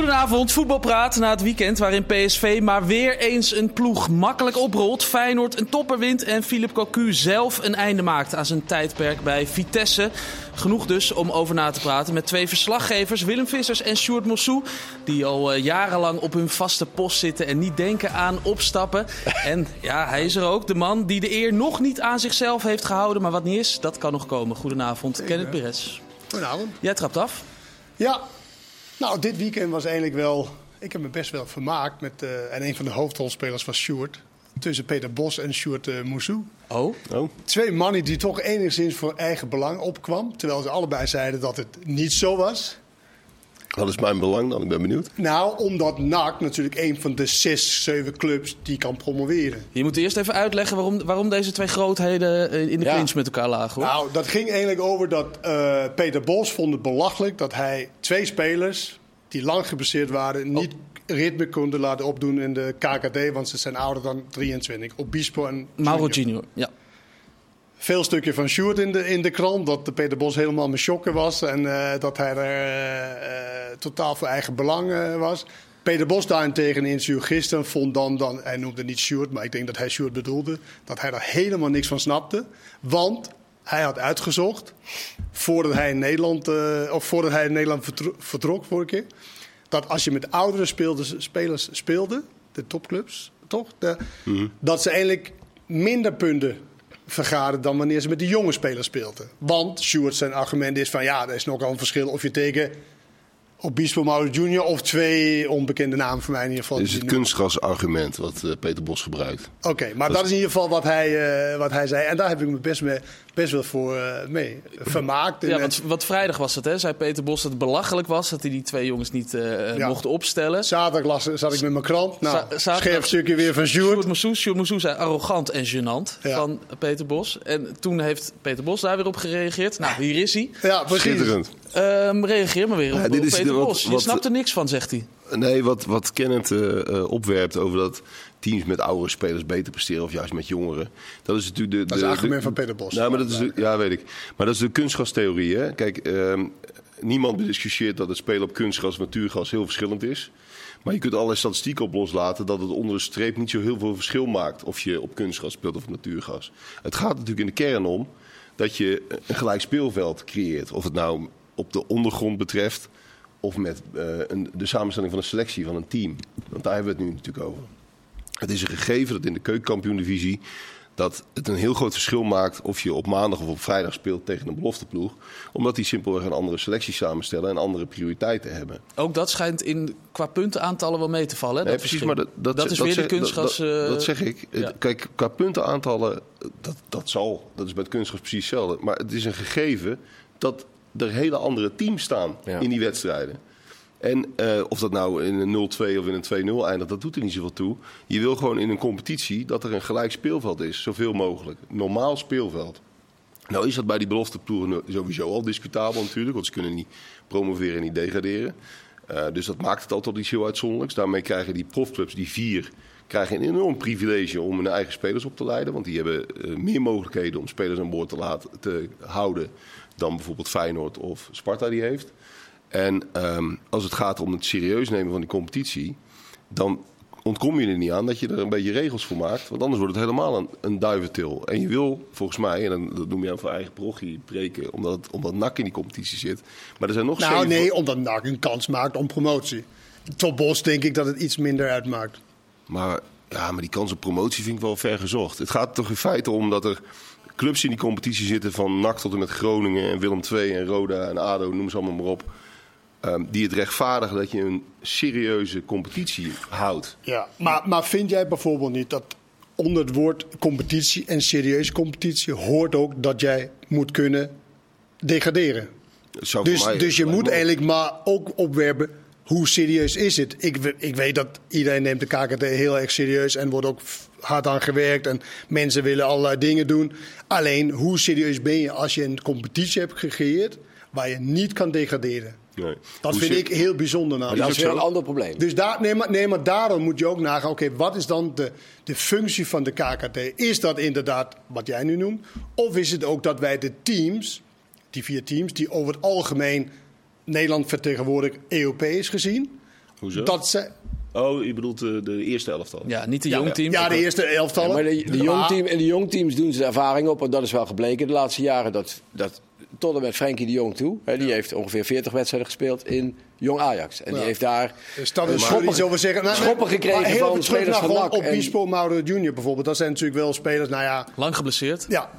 Goedenavond, voetbalpraat na het weekend waarin PSV maar weer eens een ploeg makkelijk oprolt. Feyenoord een topper wint en Philip Cocu zelf een einde maakt aan zijn tijdperk bij Vitesse. Genoeg dus om over na te praten met twee verslaggevers, Willem Vissers en Sjoerd Mossou. Die al eh, jarenlang op hun vaste post zitten en niet denken aan opstappen. En ja, hij is er ook, de man die de eer nog niet aan zichzelf heeft gehouden. Maar wat niet is, dat kan nog komen. Goedenavond, Kenneth Perez. Goedenavond. Jij trapt af. Ja, nou, dit weekend was eigenlijk wel. Ik heb me best wel vermaakt met. eh, en een van de hoofdrolspelers was Sjoerd. Tussen Peter Bos en Sjoerd uh, Moussou. Oh, Twee mannen die toch enigszins voor eigen belang opkwam. Terwijl ze allebei zeiden dat het niet zo was. Wat is mijn belang dan? Ik ben benieuwd. Nou, omdat NAC natuurlijk een van de zes, zeven clubs die kan promoveren. je moet eerst even uitleggen waarom, waarom deze twee grootheden eh, in de Ja. clinch met elkaar lagen. Hoor. Nou, dat ging eigenlijk over dat eh, Peter Bos vond het belachelijk dat hij twee spelers die lang geblesseerd waren niet ritme konden laten opdoen in de KKD, want ze zijn ouder dan 23. Obispo en Mauro Junior. Junior, ja. Veel stukje van Sjoerd in de, in de krant dat de Peter Bos helemaal met shocken was en eh, dat hij er eh, eh, totaal voor eigen belang was. Peter Bos daarentegen in interview gisteren vond dan, dan, hij noemde niet Sjoerd, maar ik denk dat hij Sjoerd bedoelde, dat hij daar helemaal niks van snapte. Want hij had uitgezocht, voordat hij in Nederland, of voordat hij in Nederland vertro- vertrok vorige keer, dat als je met oudere spelers speelde, de topclubs, toch? De, Dat ze eigenlijk minder punten vergaren dan wanneer ze met de jonge spelers speelden. Want Stuart zijn argument is van ja, er is nogal een verschil of je tegen Obispo Mauro Junior of twee onbekende namen voor mij in ieder geval. Dit is het kunstgrasargument wat eh, Peter Bos gebruikt. Oké, maar dat is in ieder geval wat hij, eh, wat hij zei. En daar heb ik me best, mee, best wel voor eh, mee vermaakt. Ja, want wat vrijdag was het, hè? Zei Peter Bos dat het belachelijk was dat hij die twee jongens niet eh, Ja. mocht opstellen. Zaterdag las, zat ik met mijn krant. Nou, scherp stukje weer van Sjoerd Sjoerd Moussou zei arrogant en gênant Ja. van Peter Bos. En toen heeft Peter Bos daar weer op gereageerd. Nou, hier is hij. Ja, precies. Schitterend. Ehm, reageer maar weer op, Ja, dit op is Peter wat- Bos. Je wat- snapt er niks van, zegt hij. Nee, wat, wat Kenneth eh, eh, opwerpt over dat teams met oudere spelers beter presteren of juist met jongeren. Dat is natuurlijk de. Dat is de- het argument de- van Peter Bos. Nou, maar dat is de- ja, weet ik. Maar dat is de kunstgrastheorie. Hè? Kijk, ehm, niemand bediscussieert dat het spelen op kunstgras en natuurgas heel verschillend is. Maar je kunt allerlei statistieken op loslaten dat het onder de streep niet zo heel veel verschil maakt of je op kunstgras speelt of op natuurgas. Het gaat natuurlijk in de kern om dat je een gelijk speelveld creëert. Of het nou op de ondergrond betreft of met eh, een, de samenstelling van een selectie van een team. Want daar hebben we het nu natuurlijk over. Het is een gegeven dat in de keukenkampioen-divisie dat het een heel groot verschil maakt of je op maandag of op vrijdag speelt tegen een belofteploeg. Omdat die simpelweg een andere selectie samenstellen en andere prioriteiten hebben. Ook dat schijnt in, qua puntenaantallen wel mee te vallen. hè, Nee, dat precies, maar dat, dat, is dat weer zeg- de. Dat, dat, eh, dat zeg ik. ja. Kijk, qua puntenaantallen, dat, dat zal. Dat is bij het kunstgras precies hetzelfde. Maar het is een gegeven dat er hele andere teams staan Ja. in die wedstrijden. En eh, of dat nou in een 0-2 of in een 2-0 eindigt, dat doet er niet zoveel toe. Je wil gewoon in een competitie dat er een gelijk speelveld is, zoveel mogelijk. Normaal speelveld. Nou is dat bij die belofteploegen sowieso al discutabel natuurlijk, want ze kunnen niet promoveren en niet degraderen. Eh, dus dat maakt het altijd iets heel uitzonderlijks. Daarmee krijgen die profclubs, die vier, krijgen een enorm privilege om hun eigen spelers op te leiden. Want die hebben eh, meer mogelijkheden om spelers aan boord te, laten, te houden dan bijvoorbeeld Feyenoord of Sparta die heeft. En ehm, als het gaat om het serieus nemen van die competitie, dan ontkom je er niet aan dat je er een beetje regels voor maakt. Want anders wordt het helemaal een, een duiventil. En je wil volgens mij, en dan, dat noem je aan voor eigen parochie breken, omdat, omdat NAC in die competitie zit. Maar er zijn nog Nou zeven... nee, omdat NAC een kans maakt om promotie. Tot Bos denk ik dat het iets minder uitmaakt. Maar, ja, maar die kans op promotie vind ik wel ver gezocht. Het gaat toch in feite om dat er clubs in die competitie zitten... van NAC tot en met Groningen en Willem II en Roda en ADO, noem ze allemaal maar op... ehm, die het rechtvaardigen dat je een serieuze competitie houdt. Ja, maar, maar vind jij bijvoorbeeld niet dat onder het woord competitie en serieuze competitie hoort ook dat jij moet kunnen degraderen? Dus, mij- dus je moet eigenlijk maar ook opwerpen. Hoe serieus is het? Ik, ik weet dat iedereen neemt de KKD heel erg serieus en wordt ook hard aan gewerkt. En mensen willen allerlei dingen doen. Alleen, hoe serieus ben je als je een competitie hebt gecreëerd waar je niet kan degraderen? Nee. Dat Hoe vind zit- ik heel bijzonder. Dat is weer een ander probleem. Dus daar, nee, maar, nee, maar daarom moet je ook nagaan, oké, wat is dan de, de functie van de KKT? Is dat inderdaad wat jij nu noemt? Of is het ook dat wij de teams, die vier teams, die over het algemeen Nederland vertegenwoordigen, Europees gezien, Hoezo? dat ze, Oh, je bedoelt de, de eerste elftal? Ja, niet de ja, jongteam. ja, de eerste elftallen. Ja, maar de, de jongteam, en de jongteams doen ze ervaring op. En dat is wel gebleken de laatste jaren. Dat, dat, tot en met Frenkie de Jong toe. Hè, die heeft ongeveer 40 wedstrijden gespeeld in Jong Ajax. En die heeft daar Dus dat is schoppen, iets over zeggen. Nou, schoppen gekregen maar heel van spelers van en- Obispo Mauro Junior bijvoorbeeld. Dat zijn natuurlijk wel spelers, nou ja, Lang geblesseerd. Ja,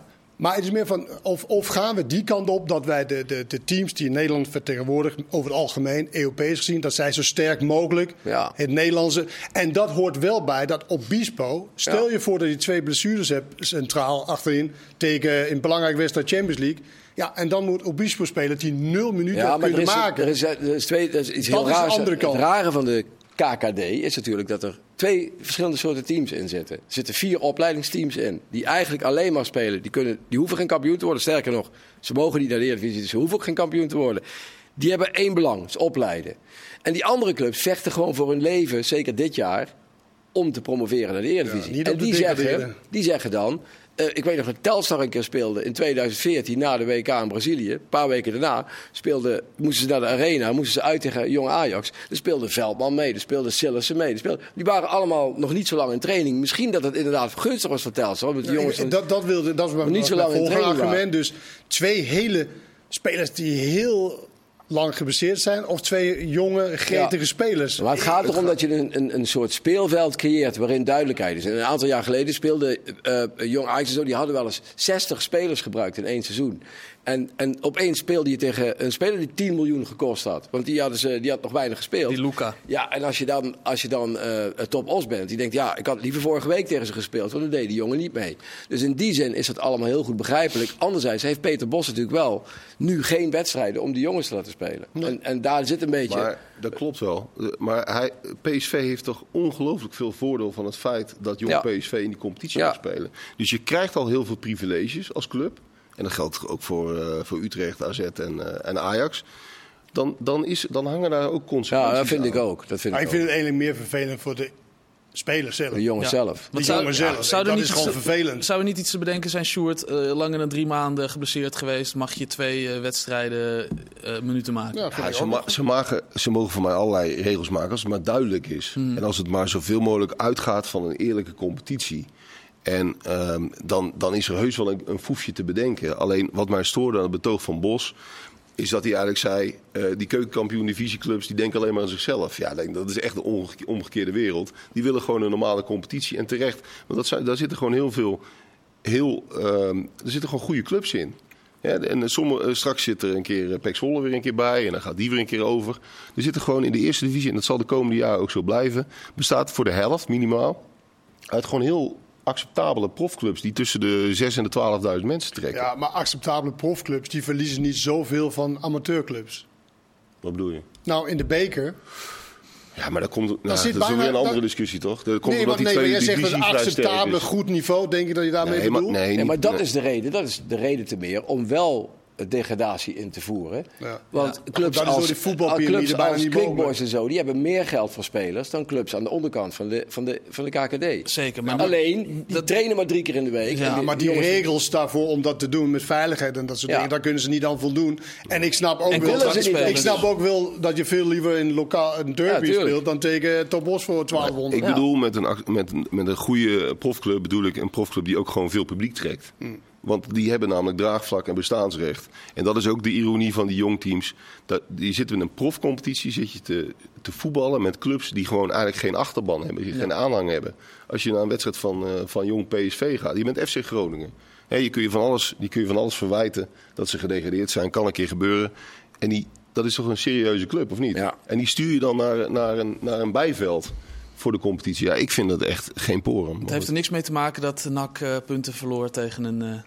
maar het is meer van of, of gaan we die kant op dat wij de, de, de teams die Nederland vertegenwoordigen, over het algemeen, Europees gezien, dat zij zo sterk mogelijk Ja. het Nederlandse. En dat hoort wel bij dat Obispo. Stel Ja. je voor dat je twee blessures hebt centraal achterin tegen een belangrijk wedstrijd Champions League. Ja, en dan moet Obispo spelen die nul minuten Ja, maar er kunnen is, maken. er is, er is twee, er is iets Dat heel is de raars. andere kant. Het rare van de KKD is natuurlijk dat er twee verschillende soorten teams in zitten. Er zitten vier opleidingsteams in, die eigenlijk alleen maar spelen. Die, kunnen, die hoeven geen kampioen te worden. Sterker nog, ze mogen niet naar de Eredivisie, dus ze hoeven ook geen kampioen te worden. Die hebben één belang, is opleiden. En die andere clubs vechten gewoon voor hun leven, zeker dit jaar, om te promoveren naar de Eredivisie. Ja, en die zeggen, die zeggen dan... eh, ik weet nog dat Telstar een keer speelde in 2014 na de WK in Brazilië. Een paar weken daarna speelde, moesten ze naar de arena, moesten ze uit tegen Jong Ajax. Er speelde Veldman mee, er speelde Sillissen mee. er speelde- die waren allemaal nog niet zo lang in training. Misschien dat het inderdaad gunstig was voor Telstar. Want die jongens, Ja, dat, dat, wilde, dat niet zo lang in training argument. Dus twee hele spelers die heel lang gebaseerd zijn, of twee jonge, gretige Ja. spelers. Maar het gaat erom dat je een, een, een soort speelveld creëert waarin duidelijkheid is. En een aantal jaar geleden speelde eh, Jong Ajax die hadden wel eens 60 spelers gebruikt in één seizoen. En, en opeens speelde je tegen een speler die 10 miljoen gekost had. Want die, hadden ze, die had nog weinig gespeeld. Die Luca. Ja, en als je dan, als je dan eh, top os bent, die denkt, ja, ik had liever vorige week tegen ze gespeeld, want dan deed die jongen niet mee. Dus in die zin is dat allemaal heel goed begrijpelijk. Anderzijds heeft Peter Bos natuurlijk wel nu geen wedstrijden om die jongens te laten spelen. En, en daar zit een beetje... Maar dat klopt wel. Maar hij, PSV heeft toch ongelooflijk veel voordeel van het feit dat jong Ja. PSV in die competitie Ja. mag spelen. Dus je krijgt al heel veel privileges als club. En dat geldt ook voor, eh, voor Utrecht, AZ en, eh, en Ajax. Dan, dan, is, dan hangen daar ook consequenties ja, dat vind aan. ik ook. Dat vind Maar ik, ik vind ook. het eigenlijk meer vervelend voor de spelers zelf. De jongens Ja. zelf. Die zou- jongen zelf. zou dat niet is gewoon iets- vervelend. Zou er niet iets te bedenken zijn, Sjoerd? eh langer dan drie maanden geblesseerd geweest. Mag je twee eh, wedstrijden eh, minuten maken? Ja, ze, ook ma- ze mogen voor mij allerlei regels maken als het maar duidelijk is. Hmm. En als het maar zoveel mogelijk uitgaat van een eerlijke competitie. En ehm, dan, dan is er heus wel een, een foefje te bedenken. Alleen wat mij stoorde aan het betoog van Bos... is dat hij eigenlijk zei... eh, die keukenkampioen divisieclubs die denken alleen maar aan zichzelf. Ja, dat is echt de omgeke- omgekeerde wereld. Die willen gewoon een normale competitie. En terecht, want dat zijn, daar zitten gewoon heel veel... Heel, ehm, er zitten gewoon goede clubs in. Ja, en sommige, eh, straks zit er een keer eh, Pek Zwolle weer een keer bij en dan gaat die weer een keer over. Er zitten gewoon in de eerste divisie, en dat zal de komende jaren ook zo blijven, bestaat voor de helft minimaal uit gewoon heel acceptabele profclubs die tussen de 6 en de 12.000 mensen trekken. Ja, maar acceptabele profclubs die verliezen niet zoveel van amateurclubs. Wat bedoel je? Nou, in de beker. Ja, maar dat, komt, nou, dat zit is weer een andere dat- discussie, toch? Dat komt Nee, omdat maar, die nee, maar tweede jij zegt een acceptabele goed niveau. Denk je dat je daarmee Nee, maar, bedoelt? nee, niet- maar dat nee. is de reden. Dat is de reden te meer om wel degradatie in te voeren. Ja. Want Ja. clubs Dat als, clubs als en zo, die hebben meer geld voor spelers dan clubs aan de onderkant van de, van de, van de KKD. Zeker, maar- Alleen, die trainen maar drie keer in de week. Ja, Maar die regels daarvoor om dat te doen met veiligheid en dat soort Ja. dingen, daar kunnen ze niet aan voldoen. En ik snap ook En wel, dat, ik snap dus. ook wel dat je veel liever in lokaal een derby speelt dan tegen Top Os voor 1200. Ik bedoel, met een, met, een- met een goede profclub bedoel ik een profclub die ook gewoon veel publiek trekt. Want die hebben namelijk draagvlak en bestaansrecht. En dat is ook de ironie van die jongteams. Dat, die zitten in een profcompetitie, zit je te, te voetballen met clubs die gewoon eigenlijk geen achterban hebben, die geen aanhang hebben. Als je naar een wedstrijd van, eh, van jong PSV gaat, je bent FC Groningen. Je kun je van alles, die kun je van alles verwijten dat ze gedegradeerd zijn, kan een keer gebeuren. En die, dat is toch een serieuze club, of niet? Ja. En die stuur je dan naar, naar, een, naar een bijveld voor de competitie. Ja, ik vind dat echt geen porum. Het heeft er niks mee te maken dat NAC eh, punten verloor tegen een eh,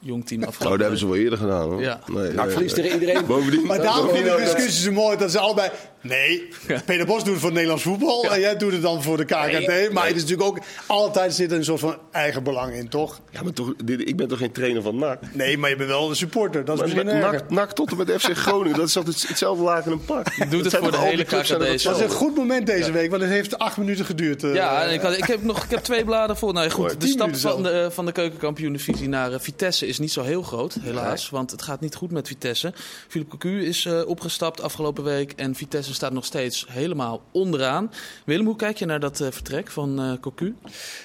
jong team Oh, afgelopen. dat hebben ze wel eerder gedaan hoor. Ja. Nee, Nou, nee, verliest nee. tegen iedereen. Bovendien, Maar daarom vind ik de discussie zo mooi dat ze allebei Nee, Peter Bos doet het voor het Nederlands voetbal en jij doet het dan voor de KKD. maar het is natuurlijk ook altijd zit er een soort van eigen belang in, toch? Ja, maar toch, ik ben toch geen trainer van NAC? Nee, maar je bent wel een supporter. Dat is. NAC, NAC tot en met FC Groningen, dat is altijd hetzelfde laken en pak. doet Dat het voor de hele KKD Dat is een goed moment deze week, want het heeft acht minuten geduurd. eh. Ja, en ik, had, ik, heb nog, ik heb twee bladen vol. Nou goed, de stap van de, van de keukenkampioen-divisie naar eh, Vitesse is niet zo heel groot, helaas. Want het gaat niet goed met Vitesse. Philippe Cocu is eh, opgestapt afgelopen week en Vitesse staat nog steeds helemaal onderaan. Willem, hoe kijk je naar dat eh, vertrek van eh Cocu?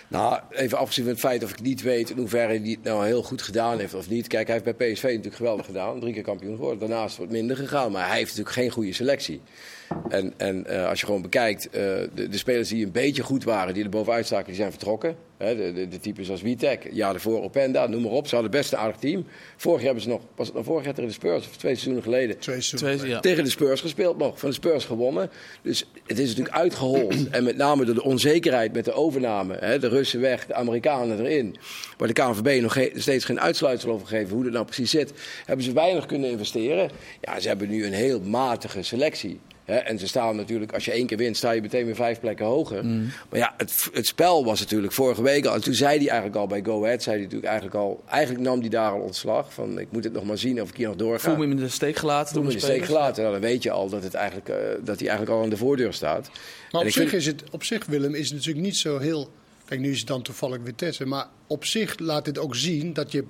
Nou, even afgezien van het feit of ik niet weet in hoeverre hij het nou heel goed gedaan heeft of niet. Kijk, hij heeft bij PSV natuurlijk geweldig gedaan. Drie keer kampioen geworden. Daarnaast wat minder gegaan. Maar hij heeft natuurlijk geen goede selectie. En, en eh, als je gewoon bekijkt, eh, de, de spelers die een beetje goed waren, die er bovenuit staken, die zijn vertrokken. Hè, de, de, de types als Witek, jaar daarvoor Openda, noem maar op. Ze hadden best een aardig team. Vorig jaar hebben ze nog, was het nou vorig jaar tegen de Spurs of twee seizoenen geleden? Twee seizoenen. Twee, ja. tegen de Spurs gespeeld nog. Van de Spurs gewonnen. Dus het is natuurlijk uitgehold. En met name door de onzekerheid met de overname. Hè, de Russen weg, de Amerikanen erin. Waar de KNVB nog ge- steeds geen uitsluitsel over gegeven hoe dat nou precies zit. Hebben ze weinig kunnen investeren. Ja, ze hebben nu een heel matige selectie. Hè, en ze staan natuurlijk, als je één keer wint, sta je meteen weer vijf plekken hoger. Maar ja, het, het spel was natuurlijk vorige week al. En toen zei hij eigenlijk al bij Go Ahead, zei hij natuurlijk eigenlijk al. Eigenlijk nam hij daar al ontslag. Van ik moet het nog maar zien of ik hier nog doorga. Voel me in de steek gelaten Toen door in de steek gelaten. Nou, dan weet je al dat, het eigenlijk, eh, dat hij eigenlijk al aan de voordeur staat. Maar En op zich, vind- is het, op zich, Willem, is het natuurlijk niet zo heel... Kijk, nu is het dan toevallig Vitesse. Maar op zich laat dit ook zien dat je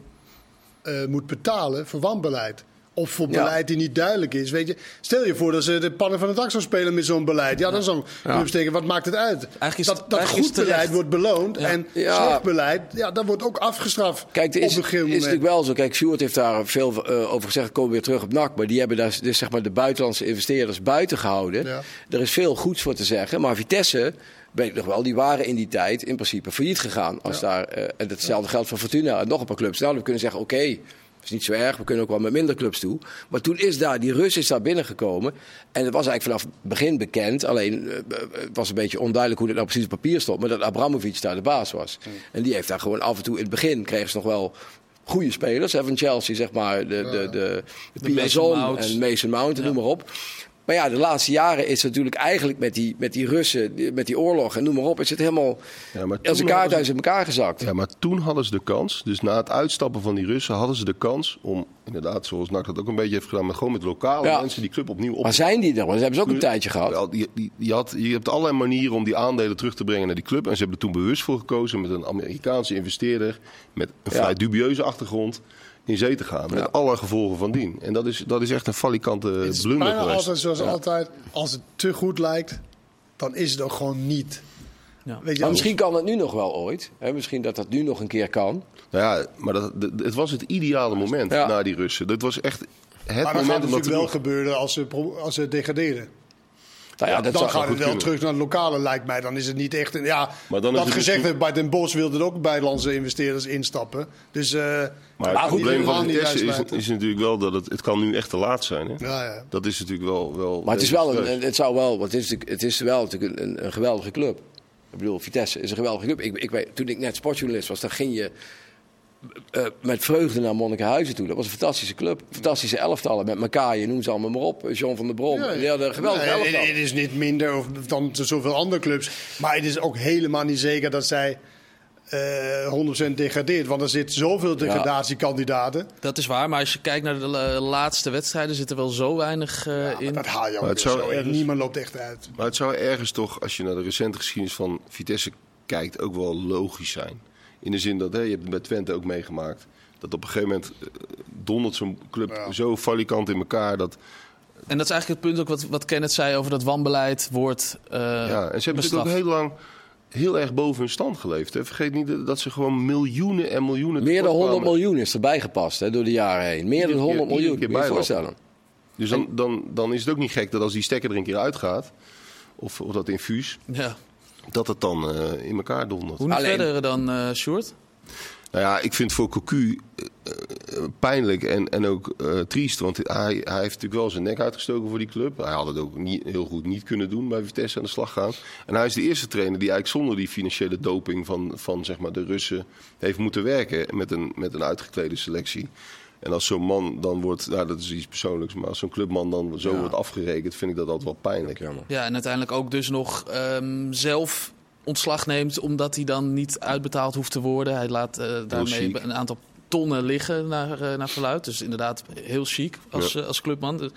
eh, moet betalen voor wanbeleid. Of voor Ja. beleid die niet duidelijk is. Weet je, stel je voor dat ze de pannen van het dak zou spelen met zo'n beleid. Ja, dan zou clubs denken, wat maakt het uit? Eigenlijk is dat dat eigenlijk goed beleid wordt beloond. En Ja. slecht beleid, ja, dat wordt ook afgestraft Kijk, is, op een gegeven is natuurlijk wel zo. Kijk, Sjoerd heeft daar veel eh, over gezegd. Komen we weer terug op NAC. Maar die hebben daar dus, zeg maar, de buitenlandse investeerders buiten gehouden. Ja. Er is veel goeds voor te zeggen. Maar Vitesse, weet ik nog wel, die waren in die tijd in principe failliet gegaan. Als daar, eh, en hetzelfde geldt voor Fortuna en nog een paar clubs. Nou, dan kunnen we zeggen, oké, is niet zo erg. We kunnen ook wel met minder clubs toe. Maar toen is daar, die Rus is daar binnengekomen. En het was eigenlijk vanaf het begin bekend. Alleen eh, het was een beetje onduidelijk hoe dat nou precies op papier stond. Maar dat Abramovic daar de baas was. En die heeft daar gewoon af en toe in het begin kregen ze nog wel goede spelers. Hè, van Chelsea, zeg maar. De, de, de, de, Mason Piazon Mount. en Mason Mount, noem maar op. Maar ja, de laatste jaren is het natuurlijk eigenlijk met die, met die Russen, die- met die oorlog en noem maar op, is het helemaal Ja, maar als een toen kaart hadden uit elkaar gezakt. Ja, maar toen hadden ze de kans. Dus na het uitstappen van die Russen hadden ze de kans om, inderdaad, zoals NAC dat ook een beetje heeft gedaan, met gewoon met lokale Ja. mensen die club opnieuw op Maar zijn die er? Want dat hebben ze ook een tijdje gehad. Die, die, die had, je hebt allerlei manieren om die aandelen terug te brengen naar die club. En ze hebben er toen bewust voor gekozen met een Amerikaanse investeerder met een vrij dubieuze achtergrond in zee te gaan. Met alle gevolgen van dien. En dat is, dat is echt een falikante Het is blunder bijna geweest. altijd zoals Ja. altijd. Als het te goed lijkt, dan is het ook gewoon niet. Ja. Weet je, Maar misschien kan het nu nog wel ooit. Hè? Misschien dat dat nu nog een keer kan. Nou ja, maar dat, het was het ideale moment Ja. na die Russen. Dat was echt het maar dan gaat moment het om dat te natuurlijk wel gebeuren als ze, als ze degraderen. Nou ja, Ja, dat dan gaat het wel kunnen. terug naar het lokale, lijkt mij. Dan is het niet echt een. Ja, Maar dan dat gezegd dus- werd, bij Den Bosch wilden ook buitenlandse investeerders instappen. Dus. eh, Maar Maar het probleem van Vitesse is, is natuurlijk wel dat het, het kan nu echt te laat zijn. Hè? ja, ja. Dat is natuurlijk wel... wel Maar het is wel een, het zou wel, want het is, het is wel natuurlijk een, een, een geweldige club. Ik bedoel, Vitesse is een geweldige club. Ik, ik weet, toen ik net sportjournalist was, dan ging je eh, met vreugde naar Monnikenhuizen toe. Dat was een fantastische club. Fantastische elftallen met elkaar. Je noemt ze allemaal maar op. John van der Brom. Ja, Die hadden een geweldige Nee, elftal. het, is niet minder of, dan zoveel andere clubs. Maar het is ook helemaal niet zeker dat zij eh 100% degradeert. Want er zit zoveel degradatiekandidaten. Dat is waar, maar als je kijkt naar de la- laatste wedstrijden, zit er wel zo weinig eh, Ja, maar in. dat haal je ook zou zo. ergens- Niemand loopt echt uit. Maar het zou ergens toch, als je naar de recente geschiedenis van Vitesse kijkt, ook wel logisch zijn. In de zin dat, hè, je hebt het bij Twente ook meegemaakt, dat op een gegeven moment eh, dondert zo'n club Ja. zo falikant in elkaar. Dat, En dat is eigenlijk het punt ook wat, wat Kenneth zei over dat wanbeleid wordt eh ja, en ze hebben natuurlijk ook heel lang heel erg boven hun stand geleefd. Hè. Vergeet niet dat- ze gewoon miljoenen en miljoenen Meer dan tekort 100 kwamen. miljoen is erbij gepast hè, door de jaren heen. Meer dan Iedere keer- 100 iedere miljoen. Moet je je bijlopen. voorstellen. Dus dan, dan, dan is het ook niet gek dat als die stekker er een keer uitgaat, of, of dat infuus, Ja. Dat het dan eh, in elkaar dondert. Hoe Alleen- verder dan, eh Sjoerd? Nou ja, ik vind voor Cocu eh, eh, pijnlijk en, en ook eh, triest. Want hij, hij heeft natuurlijk wel zijn nek uitgestoken voor die club. Hij had het ook niet, heel goed niet kunnen doen bij Vitesse aan de slag gaan. En hij is de eerste trainer die eigenlijk zonder die financiële doping van, van zeg maar de Russen heeft moeten werken met een, met een uitgeklede selectie. En als zo'n man dan wordt, nou dat is iets persoonlijks, maar als zo'n clubman dan zo Ja. wordt afgerekend, vind ik dat altijd wel pijnlijk. Jammer. Ja, en uiteindelijk ook dus nog ehm, zelf ontslag neemt, omdat hij dan niet uitbetaald hoeft te worden. Hij laat eh, daarmee een aantal tonnen liggen naar, eh, naar verluid. Dus inderdaad heel chic als, Ja. eh, als clubman. Dus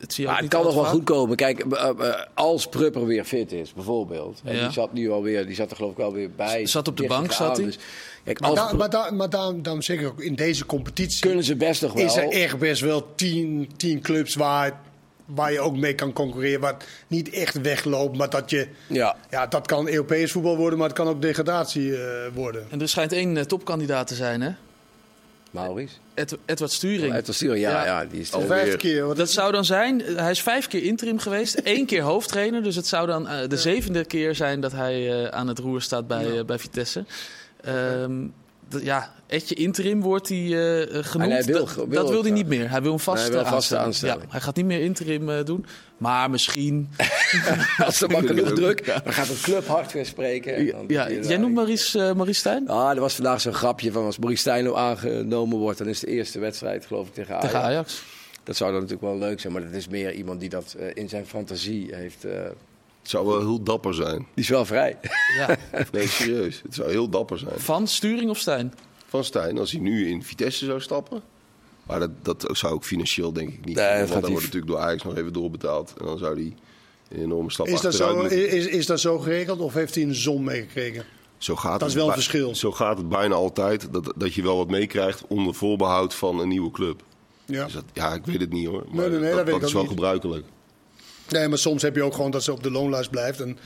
Het zie je Maar ook het kan nog wel goed komen. Kijk, eh, als Prupper weer fit is, bijvoorbeeld. En Ja. die zat nu alweer, die zat er geloof ik wel weer bij. Z- zat op de 30 bank, zat hij. dus- kijk, Maar, maar, daar, maar daar, daarom zeg ik ook, in deze competitie kunnen ze best nog wel. is er echt best wel tien, tien clubs waar, waar je ook mee kan concurreren. Waar het niet echt wegloopt, maar dat je... Ja. Ja, dat kan Europees voetbal worden, maar het kan ook degradatie eh, worden. En er schijnt één topkandidaat te zijn, hè? Maurice. Ed- Edward Sturing. Uit sturen, ja, Ja. ja. die is Al vijf keer. Wat Dat zou dan zijn, hij is vijf keer interim geweest, één keer hoofdtrainer. Dus het zou dan eh, de zevende keer zijn dat hij eh, aan het roer staat bij, eh, bij Vitesse. Ehm, d- ja, Etje interim wordt hij eh, genoemd. hij wil- dat wil dat wil ook hij niet meer. Hij wil een vaste, hij wil een vaste aanstelling. Ja, hij gaat niet meer interim eh, doen. Maar misschien... Als ze maar genoeg druk, dan gaat een club hard weer spreken. dan ja, jij noemt Maurice, eh, Maurice Stijn? Ah, er was vandaag zo'n grapje van als Maurice Stijno aangenomen wordt, dan is de eerste wedstrijd geloof ik tegen Ajax. Tegen Ajax. Dat zou dan natuurlijk wel leuk zijn, maar dat is meer iemand die dat in zijn fantasie heeft. Het zou wel heel dapper zijn. die is wel vrij. Ja. Nee, serieus. Het zou heel dapper zijn. Van Sturing of Stijn? Van Stijn, als hij nu in Vitesse zou stappen. Maar dat, dat zou ook financieel denk ik niet. Nee, dat want dan wordt natuurlijk door Ajax nog even doorbetaald. En dan zou hij een enorme stap Is dat, zo, is, is dat zo geregeld of heeft hij een zon meegekregen? Zo gaat Dat het is wel een verschil. Zo gaat het bijna altijd. Dat, dat je wel wat meekrijgt onder voorbehoud van een nieuwe club. Ja. Dus dat, ja, ik weet het niet hoor. Maar nee, nee, dat, dat weet dat ik is wel niet. gebruikelijk. Nee, maar soms heb je ook gewoon dat ze op de loonlijst blijft. En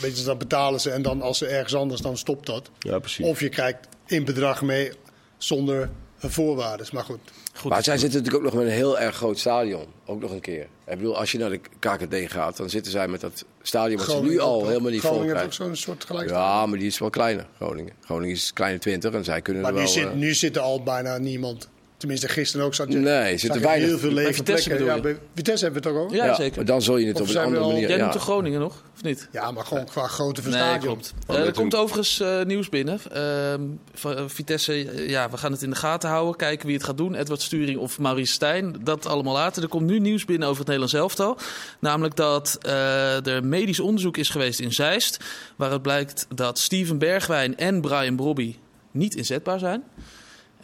weet je, dan betalen ze en dan als ze ergens anders, dan stopt dat. Ja, precies. Of je krijgt in bedrag mee zonder voorwaarden. Maar goed. Goed, maar zij zitten natuurlijk ook nog met een heel erg groot stadion. Ook nog een keer. Ik bedoel, als je naar de KKD gaat, dan zitten zij met dat stadion wat ze nu al ook. helemaal niet vol Groningen heeft ook zo'n soort gelijk. Ja, maar die is wel kleiner, Groningen. Groningen is kleine 20 en zij kunnen maar er nu, wel... zit, eh, nu zit er al bijna niemand. Tenminste, gisteren ook zat je, Nee, er je weinig. heel veel lege Vitesse plekken. Ja, bij Vitesse hebben we het ook al. Ja, zeker. Maar dan zul je het Of op een andere al- manier... Jij ja. noemt de Groningen nog, of niet? Ja, maar gewoon qua grootte van Nee, klopt. Eh, er komt overigens eh, nieuws binnen. Ehm, van, eh, Vitesse, ja, we gaan het in de gaten houden. Kijken wie het gaat doen. Edward Sturing of Maurice Stijn. Dat allemaal later. Er komt nu nieuws binnen over het Nederlands elftal. Namelijk dat eh, er medisch onderzoek is geweest in Zeist. Waaruit blijkt dat Steven Bergwijn en Brian Brobby niet inzetbaar zijn.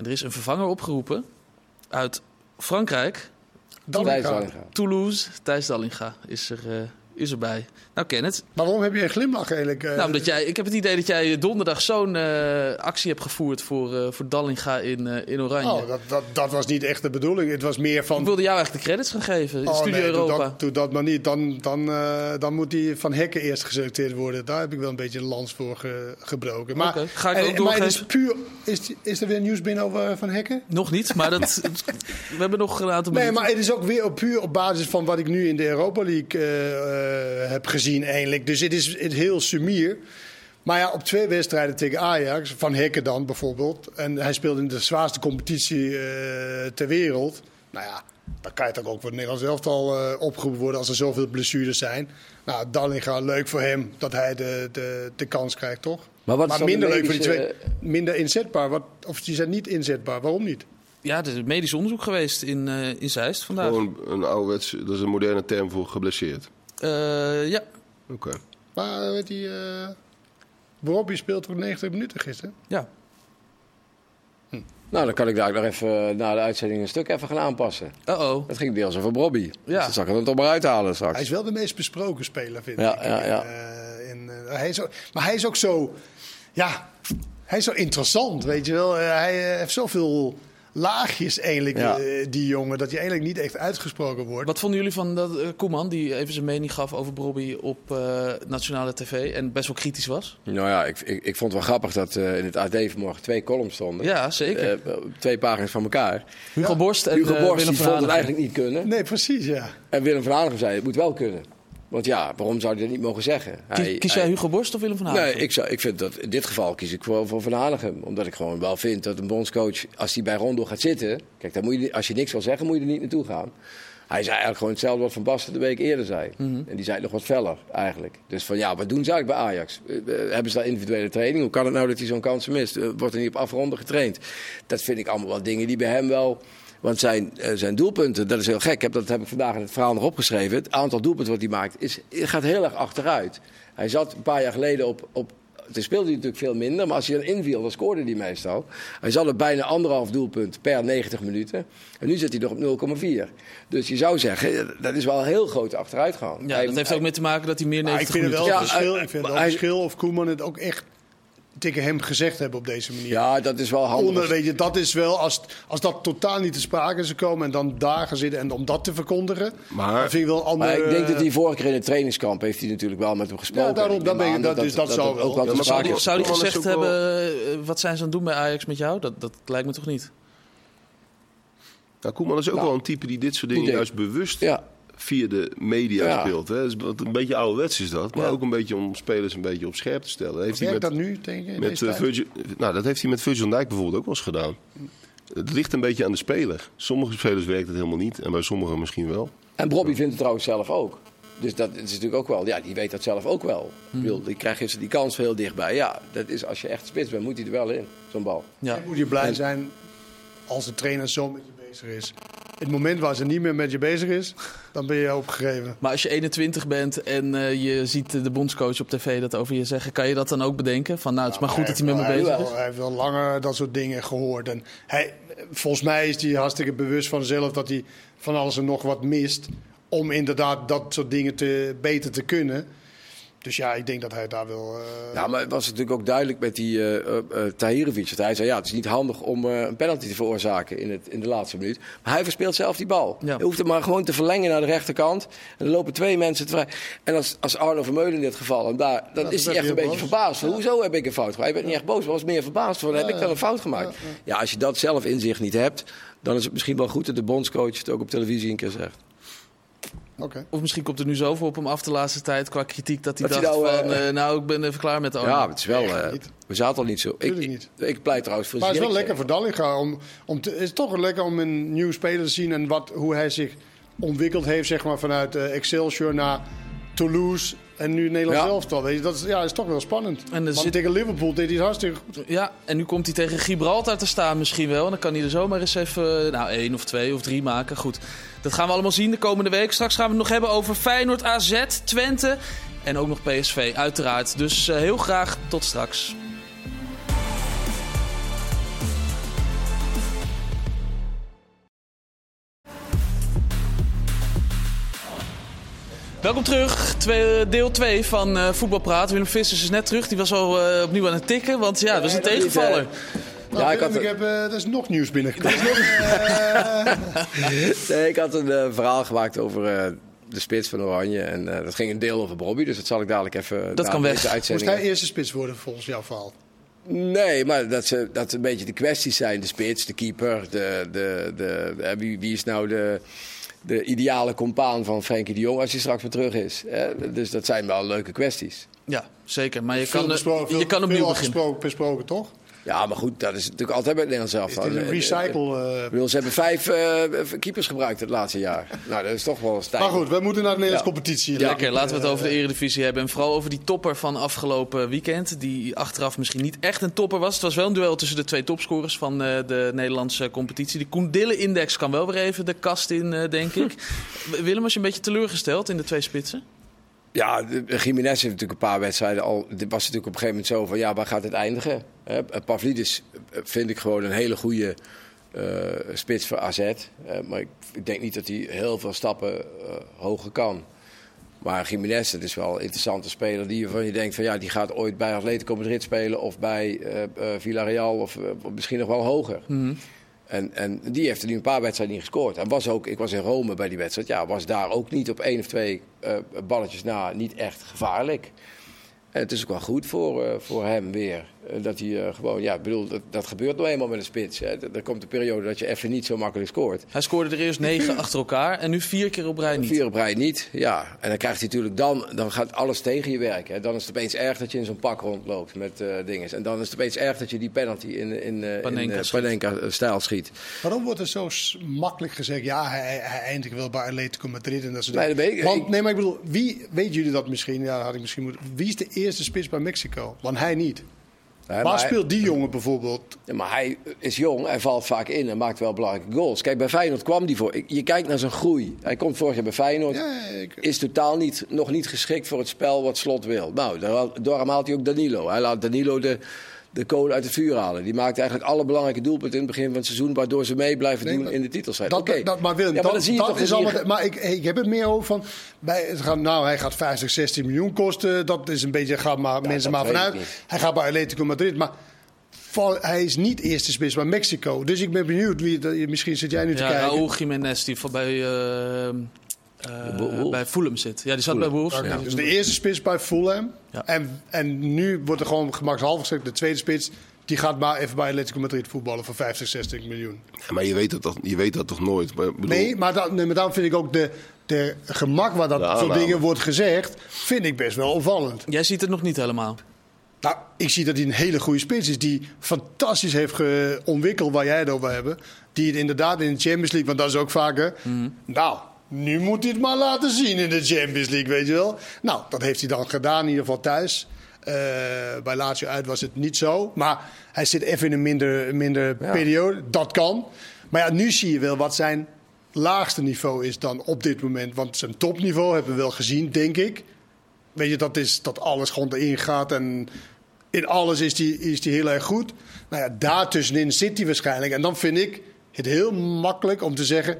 En er is een vervanger opgeroepen uit Frankrijk. Dallinga. Toulouse. Thijs Dallinga is, er, eh, is erbij. Nou, ken het. Maar waarom heb je een glimlach eigenlijk? eh? Nou, omdat jij, ik heb het idee dat jij donderdag zo'n eh, actie hebt gevoerd voor, eh, voor Dallinga in, eh, in Oranje. Oh, dat, dat, dat was niet echt de bedoeling. Het was meer van... Ik wilde jou eigenlijk de credits gaan geven. in Oh, Studio nee, doe Europa. dat, doe dat maar niet. Dan, dan, eh, dan moet die Van Hekken eerst geselecteerd worden. Daar heb ik wel een beetje een lans voor ge- gebroken. Maar, ga ik en- ook maar het is doorgeven. puur... Is, is er weer nieuws binnen over Van Hekken? Nog niet, maar dat, we hebben nog een aantal Nee, maar het is ook weer op, puur op basis van wat ik nu in de Europa League eh, eh, heb gezien eigenlijk. Dus het is het heel sumier. Maar ja, op twee wedstrijden tegen Ajax, Van Hekken dan bijvoorbeeld. En hij speelde in de zwaarste competitie eh, ter wereld. Nou ja, dan kan je toch ook voor het Nederlands elftal eh opgeroepen worden als er zoveel blessures zijn. Nou, Dallinga, leuk voor hem dat hij de, de, de kans krijgt, toch? Maar wat de minder leuk voor die twee. Minder inzetbaar. Wat, of die zijn niet inzetbaar. Waarom niet? Ja, er is medisch onderzoek geweest in, eh in Zeist vandaag. Gewoon een ouderwets, dat is een moderne term voor geblesseerd. Eh, ja, Oké. Maar eh, weet die, eh Bobby speelt voor 90 minuten gisteren. ja. Nou, dan kan ik daar nog even na de uitzending een stuk even gaan aanpassen. Uh-oh. Het ging deels over Bobby. Ja. Dus dat zal ik er dan toch maar uithalen straks. Hij is wel de meest besproken speler, vind Ja, ik. ja, ja. Eh, in, eh, hij is ook, maar hij is ook zo... Ja, hij is zo interessant, weet je wel. Hij heeft zoveel laagjes eigenlijk, Ja. eh, die jongen... dat hij eigenlijk niet echt uitgesproken wordt. Wat vonden jullie van dat, eh, Koeman, die even zijn mening gaf over Bobby op eh, nationale tv en best wel kritisch was? Nou ja, ik, ik, ik vond het wel grappig dat eh, in het AD vanmorgen twee columns stonden. Ja, zeker. Twee pagina's van elkaar. Hugo Borst en Hugo Borst Willem die van vond het eigenlijk niet kunnen. Nee, precies, ja. En Willem van Hanegem zei, het moet wel kunnen. Want ja, waarom zou hij dat niet mogen zeggen? Kies, Hij- kies hij- jij Hugo Borst of Willem van Hanegem? Nee, ik, zou, ik vind dat in dit geval kies ik voor, voor Van Hanegem. Omdat ik gewoon wel vind dat een bondscoach, als hij bij Rondo gaat zitten... Kijk, dan moet je, als je niks wil zeggen, moet je er niet naartoe gaan. Hij zei eigenlijk gewoon hetzelfde wat Van Basten de week eerder zei. En die zei het nog wat feller eigenlijk. Dus van ja, wat doen ze eigenlijk bij Ajax? Eh, eh, hebben ze daar individuele training? Hoe kan het nou dat hij zo'n kansen mist? Eh, wordt er niet op afronden getraind? Dat vind ik allemaal wel dingen die bij hem wel... Want zijn, eh, zijn doelpunten, dat is heel gek. Ik heb, dat heb ik vandaag in het verhaal nog opgeschreven. Het aantal doelpunten wat hij maakt is, gaat heel erg achteruit. Hij zat een paar jaar geleden op, op toen speelde hij natuurlijk veel minder, maar als hij dan inviel, dan scoorde hij meestal. Hij zat op bijna anderhalf doelpunt per 90 minuten. En nu zit hij nog op 0,4. Dus je zou zeggen, dat is wel een heel grote achteruitgang. Ja, Hij- dat heeft hij- ook mee te maken dat hij meer Maar ik 90 vind het wel minuten... een Ja, verschil, ik vind het wel hij- een verschil of Koeman het ook echt tegen hem gezegd hebben op deze manier. Ja, dat is wel handig. Onder, weet je, dat is wel, als, als dat totaal niet te sprake is gekomen en dan daar gaan zitten en om dat te verkondigen, Maar- dan vind ik wel een andere... Maar ik denk dat hij vorige keer in het trainingskamp heeft hij natuurlijk wel met hem gesproken. Ja, daarom, dat neem ben ik- aan dat is- dat zou wel. ook wel Ja, Zou is. zou die gezegd hebben, eh, wat zijn ze aan het doen bij Ajax met jou? Dat, dat lijkt me toch niet? Nou, Koeman is ook Nou, wel een type die dit soort dingen juist bewust Ja, via de media Ja. speelt. Hè. Dus wat een beetje ouderwets is dat. Maar Ja. ook een beetje om spelers een beetje op scherp te stellen. Heeft hij met, dat nu, in met? Virgil, nou, dat heeft hij met Virgil van Dijk bijvoorbeeld ook wel eens gedaan. Het ligt een beetje aan de speler. Sommige spelers werkt het helemaal niet. En bij sommigen misschien wel. en Bobby vindt het trouwens zelf ook. Dus dat is natuurlijk ook wel, ja, die weet dat zelf ook wel. Hm. Ik bedoel, Die krijgt die kans heel dichtbij. Ja, dat is als je echt spits bent, moet hij er wel in, zo'n bal. Ja. Dan moet je blij zijn als de trainer zo met je bezig is. Het moment waar ze niet meer met je bezig is, dan ben je opgegeven. Maar als je 21 bent en eh, je ziet de bondscoach op tv dat over je zeggen, kan je dat dan ook bedenken? Van nou, het is maar goed dat hij met me bezig wel- is. Hij heeft wel langer dat soort dingen gehoord. En hij, volgens mij is hij hartstikke bewust van zichzelf dat hij van alles en nog wat mist. Om inderdaad dat soort dingen te, beter te kunnen. Dus ja, ik denk dat hij daar wel. eh, Ja, maar het was natuurlijk ook duidelijk met die eh eh, eh, Tahirovic. Dat hij zei, ja, het is niet handig om eh, een penalty te veroorzaken in, het, in de laatste minuut. Maar hij verspeelt zelf die bal. Ja. Hij hoeft hem maar gewoon te verlengen naar de rechterkant. En er lopen twee mensen te vrij. En als, als Arno Vermeulen in dit geval, en daar, dan Ja, is hij echt een beetje verbaasd. Hoezo heb ik een fout gemaakt? Hij werd niet echt boos, maar was meer verbaasd. Van, heb ik dan een fout gemaakt? Ja, als je dat zelf in zich niet hebt, dan is het misschien wel goed dat de bondscoach het ook op televisie een keer zegt. Oké. Of misschien komt er nu zoveel op hem af de laatste tijd qua kritiek dat hij Dat dacht nou, van, eh, eh, nou ik ben even klaar met de Ja, het is wel... eh, we zaten al niet zo. Ik, niet. ik pleit trouwens voor Maar het is wel lekker voor Dallinga. Om, om te, het is toch lekker om een nieuwe speler te zien. En wat, hoe hij zich ontwikkeld heeft zeg maar, vanuit eh, Excelsior naar Toulouse. En nu Nederland Ja. zelf al. Weet je, dat is, ja, is toch wel spannend. En Want zit- tegen Liverpool deed hij het hartstikke goed. Ja, en nu komt hij tegen Gibraltar te staan misschien wel. En dan kan hij er zomaar eens even nou, één of twee of drie maken. Goed, dat gaan we allemaal zien de komende week. Straks gaan we het nog hebben over Feyenoord, AZ, Twente en ook nog PSV uiteraard. Dus eh, heel graag tot straks. Welkom terug, Twee- deel 2 van eh Voetbalpraat. Willem Vissers is net terug, die was al eh, opnieuw aan het tikken, want ja, dat was een tegenvaller. Nou, Ja, ik had- ik heb, eh, er is nog nieuws binnengekomen. Nee, ik had een eh, verhaal gemaakt over eh, de spits van Oranje. En eh, dat ging een deel over Bobby, dus dat zal ik dadelijk even... Dat kan weg. Moest uitzending hij eerste spits worden volgens jouw verhaal? Nee, maar dat, ze, dat een beetje de kwesties zijn. De spits, de keeper, de, de, de, de- wie, wie is nou de, de ideale compaan van Frenkie de Jong als hij straks weer terug is. Hè? Dus dat zijn wel leuke kwesties. Ja, zeker. Maar je Veel kan, eh, veel- je kan opnieuw veel beginnen. besproken, toch? Ja, maar goed, dat is natuurlijk altijd bij het Nederlands zelf. Het is een recycle. eh. Ik bedoel, ze hebben vijf eh, keepers gebruikt het laatste jaar. Nou, dat is toch wel een stijl. Maar goed, we moeten naar de Nederlandse Ja. competitie. Lekker, laten we het over de Eredivisie hebben. En vooral over die topper van afgelopen weekend. Die achteraf misschien niet echt een topper was. Het was wel een duel tussen de twee topscorers van eh, de Nederlandse competitie. De Koen Dille-index kan wel weer even de kast in, eh, denk ik. Willem, was je een beetje teleurgesteld in de twee spitsen? Ja, Jiménez heeft natuurlijk een paar wedstrijden al. Dit was natuurlijk op een gegeven moment zo van ja, waar gaat het eindigen? Pavlidis eh, vind ik gewoon een hele goede eh, spits voor AZ. Eh, maar ik, ik denk niet dat hij heel veel stappen hoger kan. Maar Jiménez, dat is wel een interessante speler die van je denkt van ja, die gaat ooit bij Atletico Madrid spelen of bij Villarreal of misschien nog wel hoger. En, en die heeft er nu een paar wedstrijden niet gescoord. En was ook, ik was in Rome bij die wedstrijd. Ja, was daar ook niet op één of twee eh, balletjes na niet echt gevaarlijk. En het is ook wel goed voor, eh, voor hem weer. Eh, dat hij eh, gewoon, ja, bedoel, dat, dat gebeurt nou eenmaal met een spits. Hè. Er komt een periode dat je even niet zo makkelijk scoort. Hij scoorde er eerst negen achter elkaar en nu vier keer op rij niet. Vier op rij niet, ja. En dan krijgt hij natuurlijk dan, dan gaat alles tegen je werken. Hè. Dan is het opeens erg dat je in zo'n pak rondloopt met eh dingen. En dan is het opeens erg dat je die penalty in, in, eh, in Panenka eh, schiet. Panenka-stijl schiet. Waarom wordt er zo makkelijk gezegd, ja, hij, hij eindigt wel bij Atletico Madrid en dat soort Nee, dingen. ik- Want, nee, maar ik bedoel, wie, weet jullie dat misschien? Ja, had ik misschien moeten. Wie is de eerste spits bij Mexico? Want hij niet. Maar speelt die jongen bijvoorbeeld? Ja, maar hij is jong, hij valt vaak in en maakt wel belangrijke goals. Kijk, bij Feyenoord kwam hij voor. Je kijkt naar zijn groei. Hij komt vorig jaar bij Feyenoord. Ja, ik- Is totaal niet, nog niet geschikt voor het spel wat Slot wil. Nou, daar- daarom haalt hij ook Danilo. Hij laat Danilo de, de kolen uit het vuur halen. Die maakt eigenlijk alle belangrijke doelpunten in het begin van het seizoen... waardoor ze mee blijven Nee, doen maar in de titelstrijd. Dat, Oké. dat, maar Willem, ja, maar dat, dan zie je dat toch is dat allemaal. Maar ik, ik heb het meer over van. Bij, nou, hij gaat 50, 16 miljoen kosten. Dat is een beetje. Gaat maar, mensen maar vanuit. Hij gaat bij Atletico Madrid. Maar hij is niet eerste spits bij Mexico. Dus ik ben benieuwd. Wie, misschien zit jij nu te Ja, kijken. Raúl Jiménez die van bij, eh, eh, bij Fulham zit. Ja, die zat bij Wolves. Ja. Dus de eerste spits bij Fulham. Ja. En, en nu wordt er gewoon gemakshalve gezegd. De tweede spits. Die gaat maar even bij Atletico Madrid voetballen voor 50, 60 miljoen. Ja, maar je weet, dat toch, je weet dat toch nooit? Maar, bedoel, Nee, maar, dan, nee, maar dan vind ik ook de, de gemak waar dat soort dingen wordt gezegd. Vind ik best wel opvallend. Jij ziet het nog niet helemaal. Nou, ik zie dat hij een hele goede spits is. Die fantastisch heeft ontwikkeld waar jij het over hebt. Die het inderdaad in de Champions League, want dat is ook vaker. Nou, nu moet hij het maar laten zien in de Champions League, weet je wel. Nou, dat heeft hij dan gedaan, in ieder geval thuis. Eh, bij Lazio uit was het niet zo. Maar hij zit even in een minder, minder periode. Dat kan. Maar ja, nu zie je wel wat zijn laagste niveau is dan op dit moment. Want zijn topniveau hebben we wel gezien, denk ik. Weet je, dat is dat alles gewoon erin gaat en in alles is die, is die heel erg goed. Nou ja, daartussenin zit hij waarschijnlijk. En dan vind ik het heel makkelijk om te zeggen...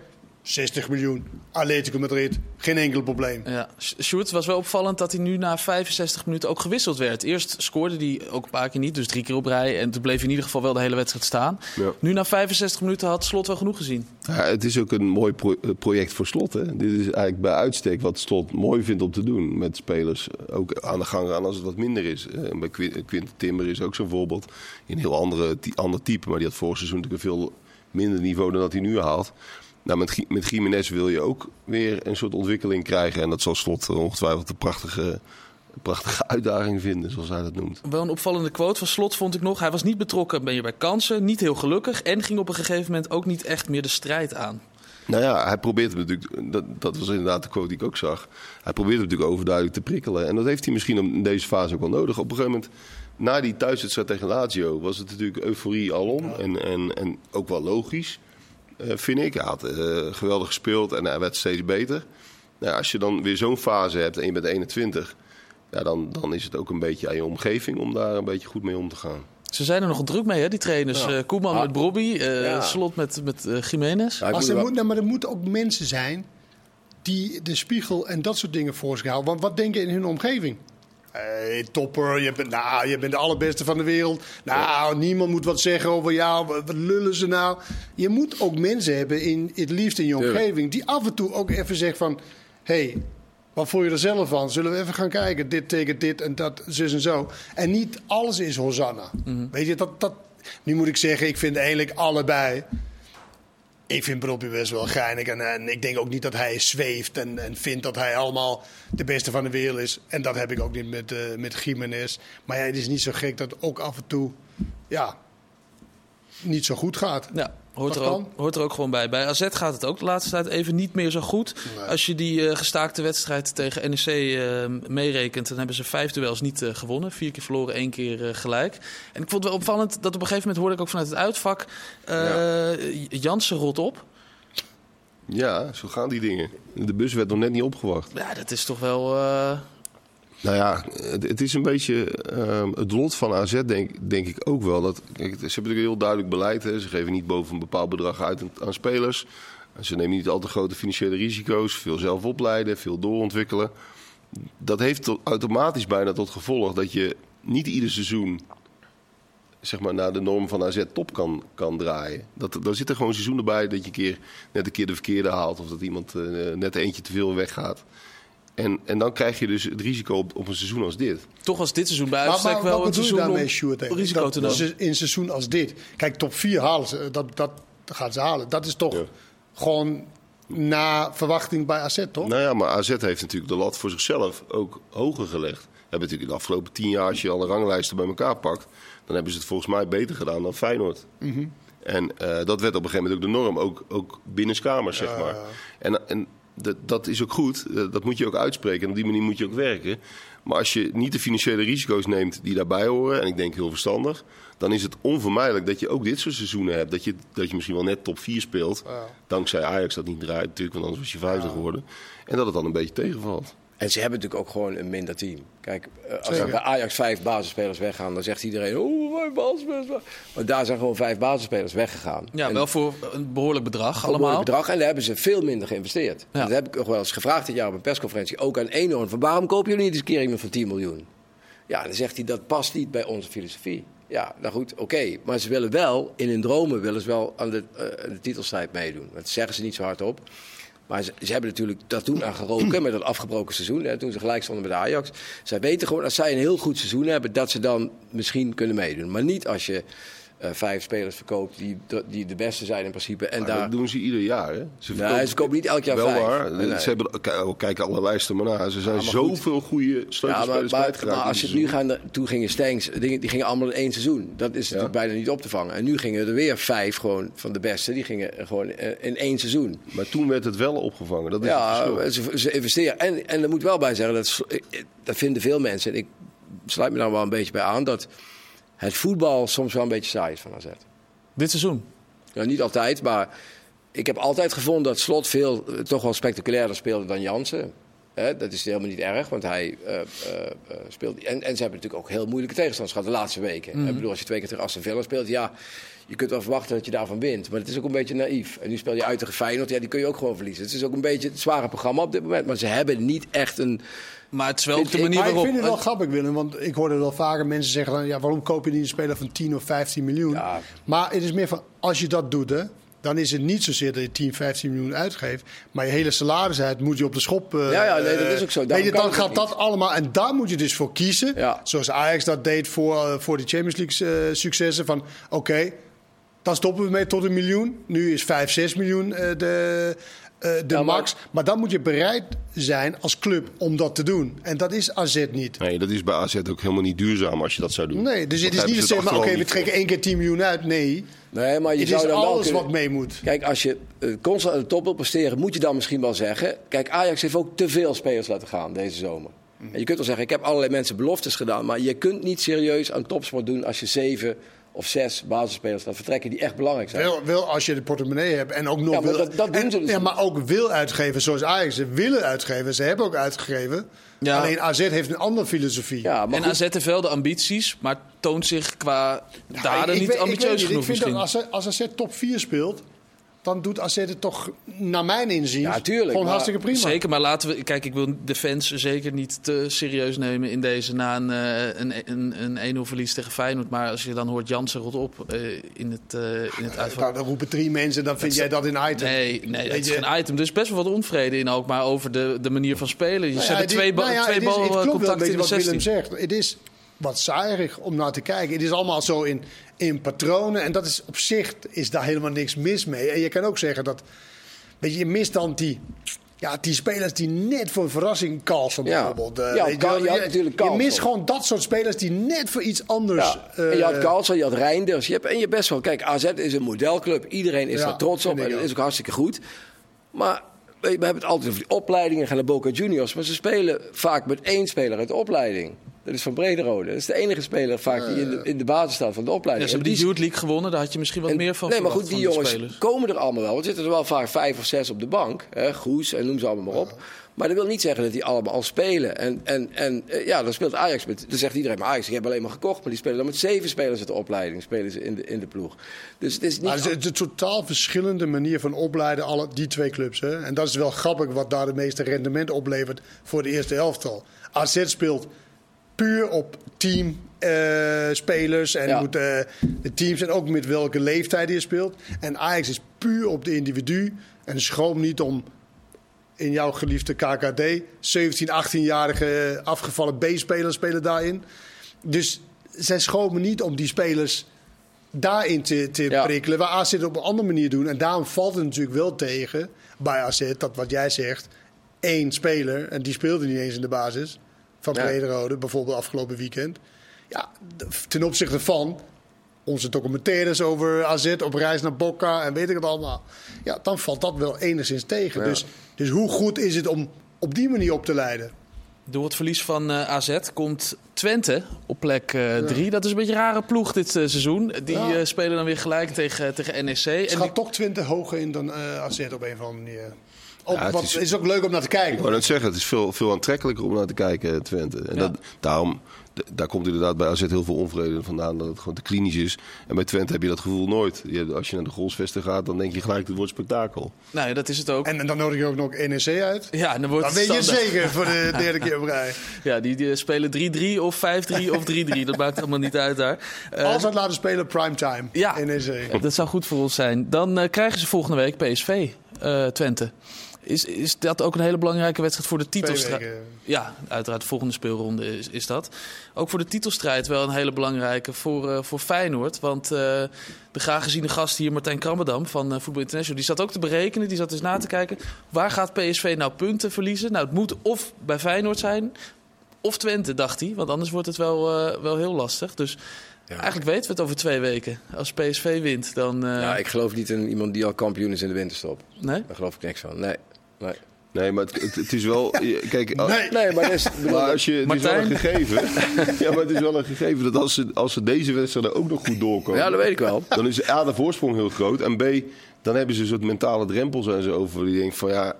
60 miljoen, Atletico Madrid, geen enkel probleem. Ja. Sjoerd, het was wel opvallend dat hij nu na 65 minuten ook gewisseld werd. Eerst scoorde hij ook een paar keer niet, dus drie keer op rij. En toen bleef hij in ieder geval wel de hele wedstrijd staan. Ja. Nu na 65 minuten had Slot wel genoeg gezien. Ja, het is ook een mooi pro- eh, project voor Slot. Hè? Dit is eigenlijk bij uitstek wat Slot mooi vindt om te doen. Met spelers ook aan de gang gaan als het wat minder is. Eh, bij Quin- Quinten Timber is ook zo'n voorbeeld. In een heel andere, ander type. Maar die had vorig seizoen natuurlijk een veel minder niveau dan dat hij nu haalt. Nou, met, met Jiménez wil je ook weer een soort ontwikkeling krijgen. En dat zal Slot eh, ongetwijfeld een prachtige, prachtige uitdaging vinden, zoals hij dat noemt. Wel een opvallende quote van Slot vond ik nog. Hij was niet betrokken ben je bij kansen, niet heel gelukkig... en ging op een gegeven moment ook niet echt meer de strijd aan. Nou ja, hij probeert hem natuurlijk, dat, dat was inderdaad de quote die ik ook zag. Hij probeert hem natuurlijk overduidelijk te prikkelen. En dat heeft hij misschien in deze fase ook wel nodig. Op een gegeven moment, na die thuiswedstrijd tegen Lazio, was het natuurlijk euforie alom. En, en, en ook wel logisch, eh, vind ik. Hij had eh, geweldig gespeeld en hij werd steeds beter. Nou, als je dan weer zo'n fase hebt en je bent 21, ja, dan, dan is het ook een beetje aan je omgeving om daar een beetje goed mee om te gaan. Ze zijn er nog druk mee, hè, die trainers. Ja. Eh, Koeman Ah. met Bobby, eh, Ja. Slot met, met eh, Jiménez. Ja, Als moet er wel- moet, nou, maar er moeten ook mensen zijn die de spiegel en dat soort dingen voor zich houden. Want wat denken in hun omgeving? Hey, topper, je bent, nou, je bent de allerbeste van de wereld. Nou, niemand moet wat zeggen over jou. Wat lullen ze nou? Je moet ook mensen hebben, in, het liefst in je omgeving, die af en toe ook even zeggen van... hey, wat voel je er zelf van? Zullen we even gaan kijken? Dit betekent dit en dat, zus en zo. En niet alles is Hosanna. Weet je, dat, dat... Nu moet ik zeggen, ik vind eigenlijk allebei... Ik vind Bropje best wel geinig. En, en ik denk ook niet dat hij zweeft en, en vindt dat hij allemaal de beste van de wereld is. En dat heb ik ook niet met, eh met Jiménez. Maar ja, het is niet zo gek dat ook af en toe ja, niet zo goed gaat. Ja, hoort er, ook, hoort er ook gewoon bij. Bij AZ gaat het ook de laatste tijd even niet meer zo goed. Als je die eh, gestaakte wedstrijd tegen NEC eh, meerekent... dan hebben ze vijf duels niet eh, gewonnen. Vier keer verloren, één keer eh, gelijk. En ik vond het wel opvallend dat op een gegeven moment... hoorde ik ook vanuit het uitvak... eh, Jansen rot op. Ja, zo gaan die dingen. De bus werd nog net niet opgewacht. Ja, dat is toch wel... Nou ja, het, is een beetje ehm, het lot van AZ, denk, denk ik ook wel. Dat, ze hebben natuurlijk heel duidelijk beleid. Hè. Ze geven niet boven een bepaald bedrag uit aan, spelers. Ze nemen niet al te grote financiële risico's. Veel zelf opleiden, veel doorontwikkelen. Dat heeft tot- automatisch bijna tot gevolg dat je niet ieder seizoen zeg maar, naar de norm van AZ top kan, kan draaien. Dat, dan zit er gewoon seizoenen bij dat je keer, net een keer de verkeerde haalt... of dat iemand eh, net eentje te veel weggaat. En, en dan krijg je dus het risico op, op een seizoen als dit. Toch was dit seizoen bij uitstek maar wel wat een seizoen daarmee, Sjoerd? risico Dat- te nemen. In een seizoen als dit. Kijk, top 4 halen ze. Dat, dat gaan ze halen. Dat is toch Ja. gewoon na verwachting bij AZ, toch? Nou ja, maar AZ heeft natuurlijk de lat voor zichzelf ook hoger gelegd. Hebben natuurlijk in de afgelopen tien jaar, als je alle ranglijsten bij elkaar pakt, dan hebben ze het volgens mij beter gedaan dan Feyenoord. En eh, dat werd op een gegeven moment ook de norm, ook, ook binnenskamers, zeg maar. En, en dat, dat is ook goed, eh, dat moet je ook uitspreken en op die manier moet je ook werken. Maar als je niet de financiële risico's neemt die daarbij horen, en ik denk heel verstandig, dan is het onvermijdelijk dat je ook dit soort seizoenen hebt. Dat je, dat je misschien wel net top 4 speelt, dankzij Ajax dat niet draait natuurlijk, want anders was je vijfde geworden. En dat het dan een beetje tegenvalt. En ze hebben natuurlijk ook gewoon een minder team. Kijk, eh, als er bij Ajax vijf basisspelers weggaan, dan zegt iedereen: Oh, vijf basisspelers. Maar daar zijn gewoon vijf basisspelers weggegaan. Ja, En wel voor een behoorlijk bedrag een behoorlijk allemaal. bedrag. En daar hebben ze veel minder geïnvesteerd. Ja. Dat heb ik nog wel eens gevraagd dit jaar op een persconferentie. Ook aan Eenhoorn. Van waarom kopen jullie niet eens een keer iemand van 10 miljoen? Ja, dan zegt hij dat past niet bij onze filosofie. Ja, nou goed, oké. Maar ze willen wel, in hun dromen willen ze wel aan de, eh, aan de titelstrijd meedoen. Dat zeggen ze niet zo hardop. Maar ze, hebben natuurlijk dat toen aan geroken met dat afgebroken seizoen. Hè, toen ze gelijk stonden met Ajax. Zij weten gewoon, als zij een heel goed seizoen hebben, dat ze dan misschien kunnen meedoen. Maar niet als je eh, vijf spelers verkoopt die, die de beste zijn in principe. En Maar daar... Dat doen ze ieder jaar. Hè? Ze Nee, ze kopen niet elk jaar wel vijf. waar. Nee, nee. Ze hebben, kijk, kijken alle lijsten maar na. Ze zijn zoveel goede Ja, maar, sleutelspelers maar, kwijtgeraakt. maar als je het nu gaan, toen gingen Stengs, dingen, die gingen allemaal in één seizoen. Dat is natuurlijk bijna niet op te vangen. En nu gingen er weer vijf gewoon van de beste, die gingen gewoon eh, in één seizoen. Maar toen werd het wel opgevangen. Dat is Ja, het verschil. ze, ze investeren. En, en er moet wel bij zeggen, dat, dat vinden veel mensen, en ik sluit me daar wel een beetje bij aan, dat het voetbal soms wel een beetje saai is van AZ. Dit seizoen. Ja, niet altijd, maar ik heb altijd gevonden dat Slot veel eh, toch wel spectaculairder speelde dan Jansen. Hè, dat is helemaal niet erg, want hij eh, eh, eh, speelt. En, en ze hebben natuurlijk ook heel moeilijke tegenstanders gehad de laatste weken. Ik bedoel, als je twee keer tegen Aston Villa speelt, ja, je kunt wel verwachten dat je daarvan wint. Maar het is ook een beetje naïef. En nu speel je uit tegen Feyenoord, ja, die kun je ook gewoon verliezen. Het is ook een beetje het zware programma op dit moment. Maar ze hebben niet echt een. Maar het is wel ook Vind de manier Maar ik waarop... vind het wel grappig, Willem. Want ik hoorde wel vaker mensen zeggen... Dan, ja, waarom koop je niet een speler van 10 of 15 miljoen? Ja. Maar het is meer van, als je dat doet... Hè, dan is het niet zozeer dat je 10, 15 miljoen uitgeeft. Maar je hele salaris uit moet je op de schop... eh, Ja, ja, nee, dat is ook zo. Weet Daarom je, kan dan gaat dat allemaal... En daar moet je dus voor kiezen. Ja. Zoals Ajax dat deed voor, eh, voor de Champions League eh, successen. Van, oké, dan stoppen we mee tot een miljoen. Nu is 5, 6 miljoen eh, de, eh, de Ja, max. Maar dan moet je bereid zijn als club om dat te doen. En dat is AZ niet. Nee, dat is bij AZ ook helemaal niet duurzaam als je dat zou doen. Nee, dus het is niet hebben dat ze zeg maar, oké, we trekken één keer 10 miljoen uit. Nee, Nee, maar je het zou is dan wel alles kunnen- wat mee moet. Kijk, als je eh, constant aan de top wil presteren, moet je dan misschien wel zeggen. Kijk, Ajax heeft ook te veel spelers laten gaan deze zomer. En je kunt wel zeggen, ik heb allerlei mensen beloftes gedaan. Maar je kunt niet serieus aan topsport doen als je zeven of zes basisspelers laat vertrekken die echt belangrijk zijn. Wel, wel als je de portemonnee hebt en ook nog Ja, maar wil, dat- dat doen en- ze dus ja, maar ook wil uitgeven zoals Ajax. Ze willen uitgeven, ze hebben ook uitgegeven. Ja. Alleen AZ heeft een andere filosofie. Ja, maar En goed, AZ heeft wel de ambities, maar toont zich qua Ja, daden ik- ik niet weet- ik ambitieus genoeg Ik vind misschien. dat als, als AZ top 4 speelt, dan doet AZ het toch, naar mijn inzien, Ja, tuurlijk, gewoon maar- hartstikke prima. Zeker, maar laten we... Kijk, ik wil de fans zeker niet te serieus nemen in deze na een, eh, een, een, een 1-0 verlies tegen Feyenoord. Maar als je dan hoort Jansen rot op eh, in het, eh in het uitval... Nou, dan roepen drie mensen, dan vind jij dat een item. Nee, nee dat is geen item. Er is best wel wat onvrede in ook, maar over de, de manier van spelen. Je Nou zet ja, er twee, dit- ba nou ja, twee het klopt in de wat Willem 16. zegt. Het is wat saaierig om naar te kijken. Het is allemaal zo in, in patronen. En dat is op zich is daar helemaal niks mis mee. En je kan ook zeggen dat... Weet je, je mist dan die... Ja, die spelers die net voor een verrassing Ja. bijvoorbeeld. eh, Ja, weet je, Carl- wel. je had je, mist gewoon dat soort spelers die net voor iets anders... ja. en je had eh, Carlsen, je had Reinders. Je hebt, en je best wel... Kijk, AZ is een modelclub. Iedereen is Ja, daar trots op. En dat is ook hartstikke goed. Maar we we hebben het altijd over die opleidingen. Gaan naar Boca Juniors. Maar ze spelen vaak met één speler uit de opleiding. Dat is van Brederode. Dat is de enige speler vaak die in de, in de basis staat van de Ja, opleiding. ze hebben En die Youth League gewonnen, daar had je misschien wat en- meer van Nee, maar goed, die jongens spelers. komen er allemaal wel. Want er zitten er wel vaak vijf of zes op de bank. Hè, Goes en noem ze allemaal maar op. Maar dat wil niet zeggen dat die allemaal al spelen. En, en, en eh, ja, dan speelt Ajax met... Dan zegt iedereen, maar Ajax, die hebben alleen maar gekocht. Maar die spelen dan met zeven spelers uit de opleiding. Spelen ze in de, in de ploeg. Dus het is niet... Maar het is een totaal verschillende manier van opleiden, alle, die twee clubs. Hè? En dat is wel grappig wat daar de meeste rendement oplevert voor de eerste elftal. AZ speelt puur op teamspelers en Ja. moet, eh, de teams en ook met welke leeftijd je speelt. En Ajax is puur op de individu en schroom niet om in jouw geliefde KKD. 17, 18-jarige afgevallen B-spelers spelen daarin. Dus zij schomen niet om die spelers daarin te, te Ja. prikkelen. Waar AZ het op een andere manier doen. En daarom valt het natuurlijk wel tegen bij AZ, dat wat jij zegt, één speler, en die speelde niet eens in de basis, van Ja. Brederode, bijvoorbeeld afgelopen weekend. Ja, ten opzichte van onze documentaires over AZ op reis naar Boca en weet ik het allemaal. Ja, dan valt dat wel enigszins tegen. Ja. Dus, dus hoe goed is het om op die manier op te leiden? Door het verlies van eh, AZ komt Twente op plek 3. Dat is een beetje een rare ploeg dit eh, seizoen. Die Ja. eh, spelen dan weer gelijk tegen, tegen NEC. Het die- gaat toch 20 hoger in dan eh AZ op een of andere manier. Ja, het wat, is- is... ook leuk om naar te Ik wou kijken. net zeggen, het is veel, veel aantrekkelijker om naar te kijken, Twente. En Ja. dat, daarom, d- daar komt inderdaad bij AZ heel veel onvrede vandaan, dat het gewoon te klinisch is. En bij Twente heb je dat gevoel nooit. Je, als je naar de goalsvesten gaat, dan denk je gelijk, het wordt spektakel. nou ja, dat is het ook. En, en dan nodig je ook nog NEC uit. ja, en dan wordt Dan het weet je zeker voor de derde keer op rij. Ja, die, die spelen 3-3 of 5-3 of 3-3. Dat maakt allemaal niet uit daar. Eh, Als het laten spelen, primetime. Ja. NEC. Dat zou goed voor ons zijn. Dan eh, krijgen ze volgende week PSV, eh, Twente. Is, is dat ook een hele belangrijke wedstrijd voor de titelstrijd? Ja, uiteraard de volgende speelronde is, is dat. Ook voor de titelstrijd wel een hele belangrijke voor, eh, voor Feyenoord. Want eh, de graag geziene gast hier, Martijn Krammerdam van eh Voetbal International... die zat ook te berekenen, die zat eens na te kijken... waar gaat PSV nou punten verliezen? Nou, het moet of bij Feyenoord zijn... of Twente, dacht hij. Want anders wordt het wel, eh, wel heel lastig. Dus eigenlijk weten we het over twee weken. Als PSV wint, dan... eh, Ja, ik geloof niet in iemand die al kampioen is in de winterstop. Nee? Daar geloof ik niks van. Nee. Nee. Nee, maar het, het, het is wel... Kijk, Nee. Nee, maar dat is, Maar als je, het is wel een gegeven. ja, maar het is wel een gegeven dat als ze, als ze deze wedstrijden ook nog goed doorkomen. ja, dat weet ik wel. Dan is A, de voorsprong heel groot. En B, dan hebben ze een soort mentale drempels en zo over. Die denkt van ja,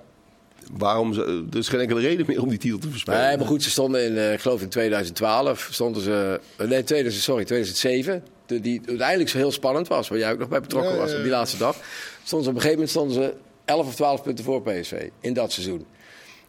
waarom... ze- Er is geen enkele reden meer om die titel te verspelen. Nee, maar goed, ze stonden in, eh, ik geloof in 2012, stonden ze, eh, nee, 2000, sorry, 2007, de, die uiteindelijk zo heel spannend was, waar jij ook nog bij betrokken Ja, was op die laatste dag. Stonden ze, op een gegeven moment stonden ze 11 of 12 punten voor PSV in dat seizoen.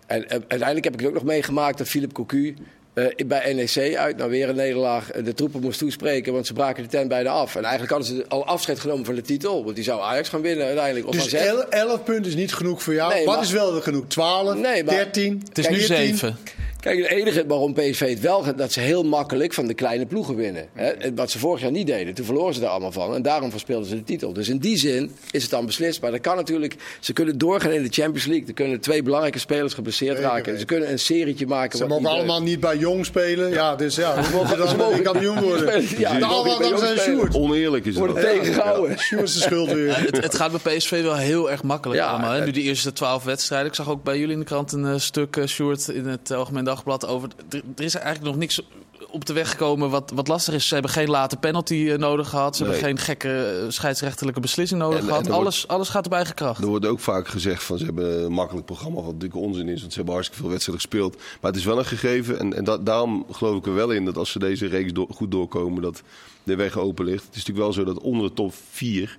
En eh, uiteindelijk heb ik het ook nog meegemaakt dat Philip Cocu eh, bij NEC uit naar weer een nederlaag eh, de troepen moest toespreken, want ze braken de tent bijna af. En eigenlijk hadden ze al afscheid genomen van de titel, want die zou Ajax gaan winnen uiteindelijk. Of Dus AZ. 11, 11 punten is niet genoeg voor jou. Nee, Wat maar- is wel genoeg? 12, Nee, maar- 13, Het is nu 14? 7. Kijk, het enige waarom PSV het wel gaat, dat ze heel makkelijk van de kleine ploegen winnen. Hè? Wat ze vorig jaar niet deden. Toen verloren ze er allemaal van. En daarom verspeelden ze de titel. Dus in die zin is het dan beslist. Maar dat kan natuurlijk. Ze kunnen doorgaan in de Champions League. Er kunnen twee belangrijke spelers geblesseerd Zeker raken. Ze kunnen een serietje maken. Ze mogen niet allemaal niet bij Jong spelen. Ja, dus ja, hoe mogen dan mogen- kampioen worden? Ja, allemaal dankzij spelen. Sjoerd. Oneerlijk is het worden tegengehouden. Sjoerd is de schuld weer. Het, het gaat bij PSV wel heel erg makkelijk Ja, allemaal. Hè? Nu die eerste twaalf wedstrijden. Ik zag ook bij jullie in de krant een eh, stuk, eh Sjoerd, in het Algemeen Dagblad over... Er, er is eigenlijk nog niks op de weg gekomen wat, wat lastig is. Ze hebben geen late penalty eh, nodig gehad. Ze Nee. hebben geen gekke eh, scheidsrechtelijke beslissing nodig En- en gehad. wordt- alles, alles gaat op eigen kracht. Er wordt ook vaak gezegd van ze hebben een makkelijk programma, wat natuurlijk onzin is, want ze hebben hartstikke veel wedstrijden gespeeld. Maar het is wel een gegeven en, en dat, daarom geloof ik er wel in dat als ze deze reeks door- goed doorkomen, dat de weg open ligt. Het is natuurlijk wel zo dat onder de top 4,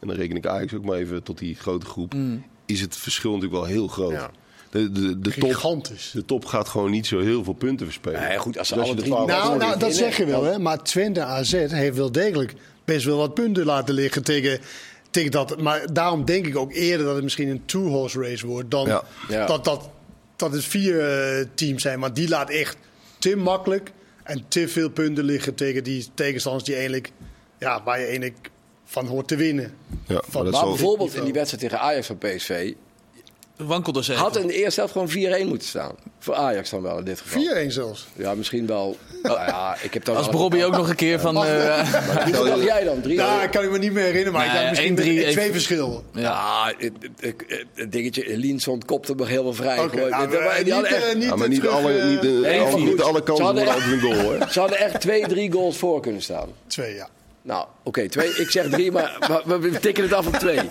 en dan reken ik Ajax ook maar even tot die grote groep, is het verschil natuurlijk wel heel groot. Ja. De, de, de, top, Gigantisch. de top gaat gewoon niet zo heel veel punten verspelen. Nee, goed, als ze Dus alle je de drie- Nou, nou, dat winnen, zeg je wel, hè. Maar Twente AZ heeft wel degelijk best wel wat punten laten liggen tegen, tegen dat. Maar daarom denk ik ook eerder dat het misschien een two-horse race wordt dan Ja. Ja. dat, dat, dat het vier eh, teams zijn. Maar die laat echt te makkelijk en te veel punten liggen tegen die tegenstanders die eigenlijk, ja, waar je eigenlijk van hoort te winnen. Ja, maar Maar bijvoorbeeld in die wedstrijd tegen Ajax van PSV. Wankelde ze Had in de eerste helft gewoon 4-1 moeten staan. Voor Ajax dan wel in dit geval. 4-1 zelfs. Ja, misschien wel. Nou ja, ik heb dan Als Robbie ook nog een keer van... eh, Hoeveel dacht jij dan? Drie? Nou, ik kan ik me niet meer herinneren, maar ik Nee, dacht misschien 1-3 met- even- twee verschil. Ja, het, het, het- het dingetje, Lienson kopte nog heel veel vrij. Nou, niet, echt- niet Ja, maar niet terug, alle, eh, niet, de, Nee, alle, niet goed. alle kansen een goal hoor. Ze hadden echt twee, drie goals voor kunnen staan. Twee, ja. Nou, oké, twee. Ik zeg drie, maar, maar we tikken het af op twee.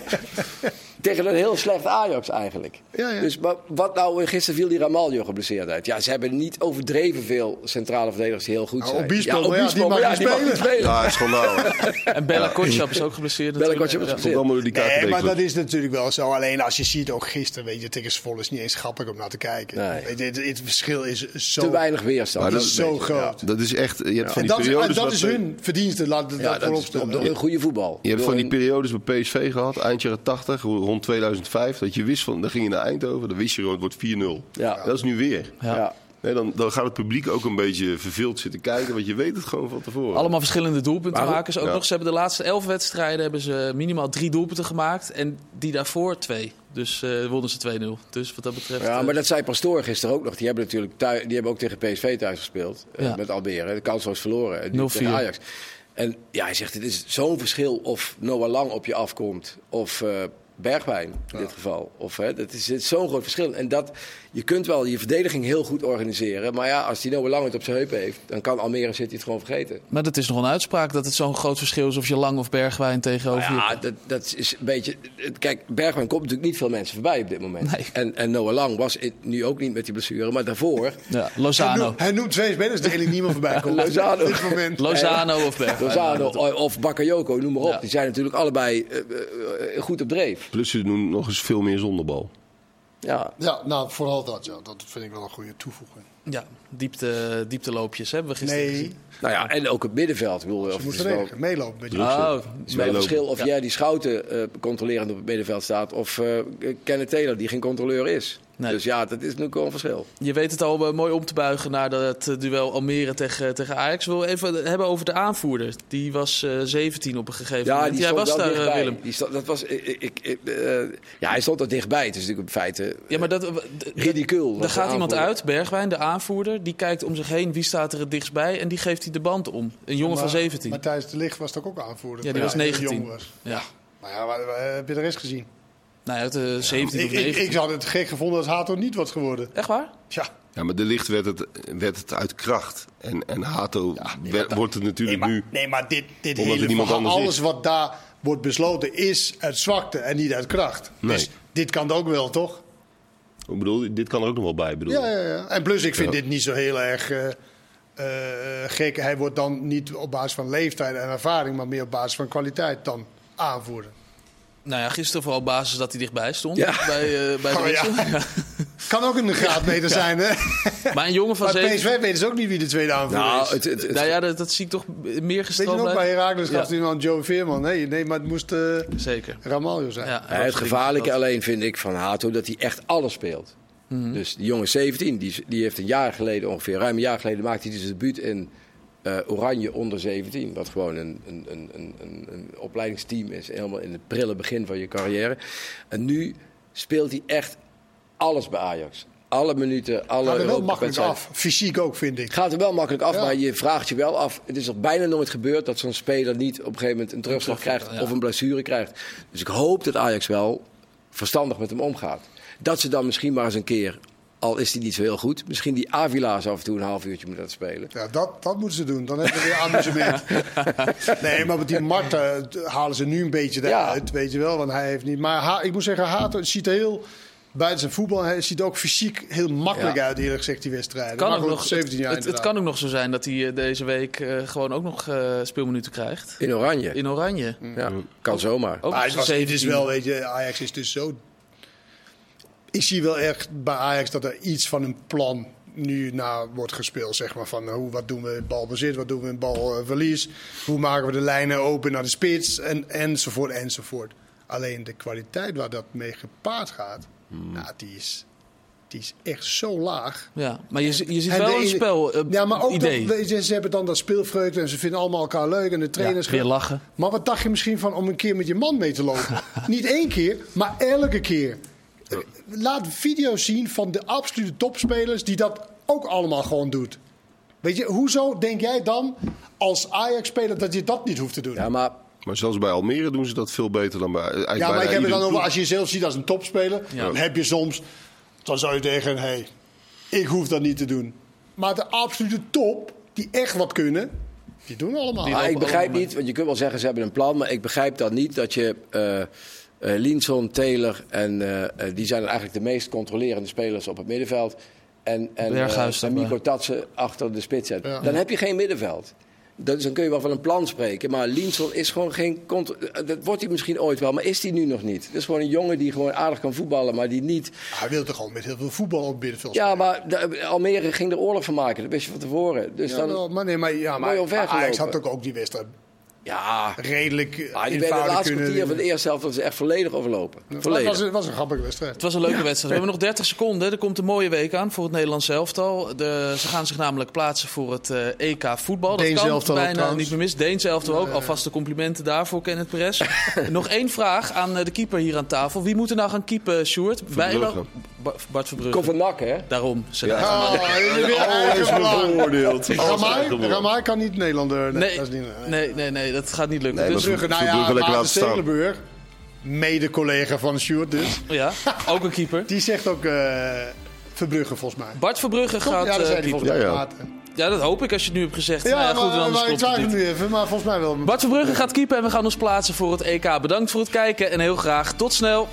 Tegen een heel slecht Ajax eigenlijk. Ja, ja. Dus maar wat nou, gisteren viel die Ramaljo geblesseerd uit. Ja, ze hebben niet overdreven veel centrale verdedigers die heel goed Nou, zijn. Obispo, ja, Obispo, die mag maar niet die mag spelen. niet spelen. Ja, het is en Bella Kotschap is ook geblesseerd. Bella. Kotschap is Ja. Komt allemaal door die Nee, maar dat is natuurlijk wel zo. Alleen als je ziet, ook gisteren, weet je, tegen Zwolle is niet eens grappig om naar te kijken. Nee. Het, het verschil is zo, Te weinig weerstand. Maar dat is zo groot. Dat is echt, je hebt van En die dat, is, en periodes... dat wat, is hun verdienste, laat het Ja, dat dat voorop op de- een goede voetbal. Je hebt van die periodes bij PSV gehad, eind jaren 80, rond 2005, dat je wist van, dan ging je naar Eindhoven, dan wist je gewoon, het wordt 4-0. Ja. Dat is nu weer. Ja. Ja. Nee, dan, dan gaat het publiek ook een beetje verveeld zitten kijken, want je weet het gewoon van tevoren. Allemaal verschillende doelpuntenmakers. Ook Ja. nog, ze hebben de laatste elf wedstrijden hebben ze minimaal drie doelpunten gemaakt. En die daarvoor twee. Dus eh wonnen ze 2-0. Dus wat dat betreft... Ja, eh, maar dat zei Pastoor gisteren ook nog. Die hebben natuurlijk thuis, die hebben ook tegen PSV thuis gespeeld. eh, met Almere. De kans was verloren. En nu 0-4. tegen Ajax. En ja, hij zegt, het is zo'n verschil of Noah Lang op je afkomt. Of eh, Bergwijn in dit geval. Of, hè, dat is, het is zo'n groot verschil. En dat, je kunt wel je verdediging heel goed organiseren. Maar ja, als die Noah Lang het op zijn heupen heeft... dan kan Almere City het gewoon vergeten. Maar dat is nog een uitspraak dat het zo'n groot verschil is of je Lang of Bergwijn tegenover Nou ja, je... dat, dat is een beetje. Kijk, Bergwijn komt natuurlijk niet veel mensen voorbij op dit moment. Nee. En, en Noah Lang was in- nu ook niet met die blessure, maar daarvoor. Ja, Hij Lozano. noemt, hij noemt twee spelers die eigenlijk niemand voorbij komt. Lozano. Op dit moment. Lozano of Bergwijn. Lozano of Bakayoko, noem maar op. Ja. Die zijn natuurlijk allebei eh, eh, goed op dreef. Plus ze doen nog eens veel meer zonder bal. Ja. Ja, nou, vooral dat. Ja. Dat vind ik wel een goede toevoeging. Ja, diepte, diepteloopjes hebben we gisteren Nee, gezien. Nou ja, en ook het middenveld. Ik bedoel, of ze het moeten is wel- meelopen met die. Oh, Het is wel een verschil of Ja. jij die Schouten eh, controlerend op het middenveld staat. of eh Kenneth Taylor, die geen controleur is. Nee. Dus ja, dat is natuurlijk wel een verschil. Je weet het al eh, mooi om te buigen naar dat eh, duel Almere tegen, tegen Ajax. Ik wil even hebben over de aanvoerder. Die was eh 17 op een gegeven Ja, moment. die Jij stond was daar, eh, dichtbij. Willem. Die stond, dat was, ik, ik, eh, ja, hij stond er dichtbij. Het is natuurlijk in feite Ja, maar dat, ridicuul. Er wat gaat iemand uit, Bergwijn, de aanvoerder. Die kijkt om zich heen, wie staat er het dichtst bij. En die geeft hij de band om. Een jongen van Maar 17. Matthijs de Ligt was toch ook aanvoerder? Ja, die was toen hij 19. jong was. Ja. Maar ja, waar- heb je de rest gezien? Nou ja, het, eh, 17 Ik, of ik, 19. ik zou het gek gevonden als Hato niet was geworden. Echt waar? Ja, Ja, maar de licht werd het, werd het uit kracht. En, en Hato nee, werd- maar wordt het nee, natuurlijk maar, nu. nee, maar dit, dit hele verhaal, is. alles wat daar wordt besloten is uit zwakte en niet uit kracht. Nee. Dus dit kan ook wel, toch? Ik bedoel, dit kan er ook nog wel bij. Bedoel. Ja, ja, ja. En plus, ik vind Ja. dit niet zo heel erg eh, eh, gek. Hij wordt dan niet op basis van leeftijd en ervaring, maar meer op basis van kwaliteit dan aanvoerder. Nou ja, gisteren vooral op basis dat hij dichtbij stond. Ja. Bij, eh, bij de Oh, ja. wissel. Ja. Kan ook een graadmeter zijn, hè? Maar een jongen van Bij 17... PSV weten ze ook niet wie de tweede aanvoerder Nou, is. het, het, het- Nou ja, dat, dat zie ik toch meer Weet je nog, bij Herakles gaf hij dan Joe Veerman. Nee, nee, maar het moest eh Zeker. Ramaljo zijn. Ja, Ja, het gevaarlijke alleen vind ik van Hato dat hij echt alles speelt. Mhm. Dus die jongen 17, die, die heeft een jaar geleden, ongeveer ruim een jaar geleden, maakte hij dus debuut in eh, Oranje onder 17. Wat gewoon een, een, een, een, een, een opleidingsteam is, helemaal in het prille begin van je carrière. En nu speelt hij echt alles bij Ajax. Alle minuten, alle Gaat er wel makkelijk af. Fysiek ook, vind ik. Gaat er wel makkelijk af, Ja. maar je vraagt je wel af. Het is nog bijna nooit gebeurd dat zo'n speler niet op een gegeven moment een terugslag krijgt ja. of een blessure krijgt. Dus ik hoop dat Ajax wel verstandig met hem omgaat. Dat ze dan misschien maar eens een keer, al is hij niet zo heel goed, misschien die Avila's af en toe een half uurtje moeten laten spelen. Ja, dat, dat moeten ze doen. Dan hebben we weer amusement. nee, maar met die Marta halen ze nu een beetje eruit, weet je wel. Want hij heeft niet... Maar Ha- ik moet zeggen, Hato ziet er heel... Buiten zijn voetbal, hij ziet er ook fysiek heel makkelijk Ja. uit, eerlijk gezegd, die wedstrijden. Kan ook nog, 17 jaar het, het kan ook nog zo zijn dat hij eh, deze week eh, gewoon ook nog eh, speelminuten krijgt. In oranje. In Oranje. Ja, kan zomaar. Ook Maar het, was, is 17e. wel, weet je, Ajax is dus zo... Ik zie wel echt bij Ajax dat er iets van een plan nu naar wordt gespeeld. Zeg maar van eh, hoe, wat doen we in balbezit, wat doen we in balverlies. Hoe maken we de lijnen open naar de spits en, enzovoort enzovoort. Alleen de kwaliteit waar dat mee gepaard gaat, nou, die, is, die is echt zo laag. Ja, maar je, je ziet En wel de een spel eh, Ja, maar ook idee. dat, ze hebben dan dat speelvreugde en ze vinden allemaal elkaar leuk en de ja, trainers... weer lachen. Maar wat dacht je misschien van om een keer met je man mee te lopen? Niet één keer, maar elke keer. Laat video's zien van de absolute topspelers die dat ook allemaal gewoon doet. Weet je, hoezo denk jij dan als Ajax-speler dat je dat niet hoeft te doen? Ja, Ja, maar Maar zelfs bij Almere doen ze dat veel beter dan bij. eigenlijk maar ik heb het dan over als je jezelf ziet als een topspeler. Ja. Dan heb je soms, dan zou je tegen, hé, hey, ik hoef dat niet te doen. Maar de absolute top, die echt wat kunnen, die doen allemaal. Die Ah, ik begrijp allemaal niet, want je kunt wel zeggen ze hebben een plan, maar ik begrijp dan niet dat je eh eh, Linson, Taylor en eh, eh, die zijn eigenlijk de meest controlerende spelers op het middenveld. En, en, Berghuis eh, en. Mico Tatsen achter de spits zet. Ja. Dan heb je geen middenveld. Dus dan kun je wel van een plan spreken. Maar Linson is gewoon geen. Dat wordt hij misschien ooit wel, maar is hij nu nog niet? Het is gewoon een jongen die gewoon aardig kan voetballen, maar die niet. Hij wil toch al met heel veel voetbal op het middenveld Ja, maar de- Almere ging er oorlog van maken. Dat wist je van tevoren. Dus Ja, dan. wel, maar nee, maar, ja, maar, Ajax had ook, ook die wedstrijd Ja, redelijk die werden de laatste kunnen kwartier van de eerste helft was ze echt volledig overlopen. Het Volledig. was, het was een grappige wedstrijd. Het was een leuke wedstrijd. We hebben nog 30 seconden. Er komt een mooie week aan voor het Nederlands elftal. De, ze gaan zich namelijk plaatsen voor het eh, EK voetbal. Dat Deens kan elftal ook bijna trouwens. niet meer mis. Deens elftal ook. Alvast de complimenten daarvoor, Kenneth Perez. nog één vraag aan eh, de keeper hier aan tafel. Wie moet er nou gaan keepen, Sjoerd? Bijlo? Ba- Bart Verbrugge. Kom van nak, hè? Daarom. Zeg Ja. Oh, Alles beoordeeld. Ramai, kan niet Nederlander. Nee, Nee, dat nee, nee, nee, dat gaat niet lukken. Nee, dus, Brugge, nou Verbrugge ja, Maarten. Stekelenburg, mede-collega van Sjoerd dus, ja, ook een keeper. die zegt ook eh Verbrugge volgens mij. Bart Verbrugge gaat ja, dat eh, zei hij keeper. volgens mij. Ja, ja. Maarten. Ja, dat hoop ik als je het nu hebt gezegd. Ja, Nou ja, goed, maar, anders maar ik twijfel nu even, maar volgens mij wel. Bart Verbrugge gaat keeper en we gaan ons plaatsen voor het EK. Bedankt voor het kijken en heel graag tot snel.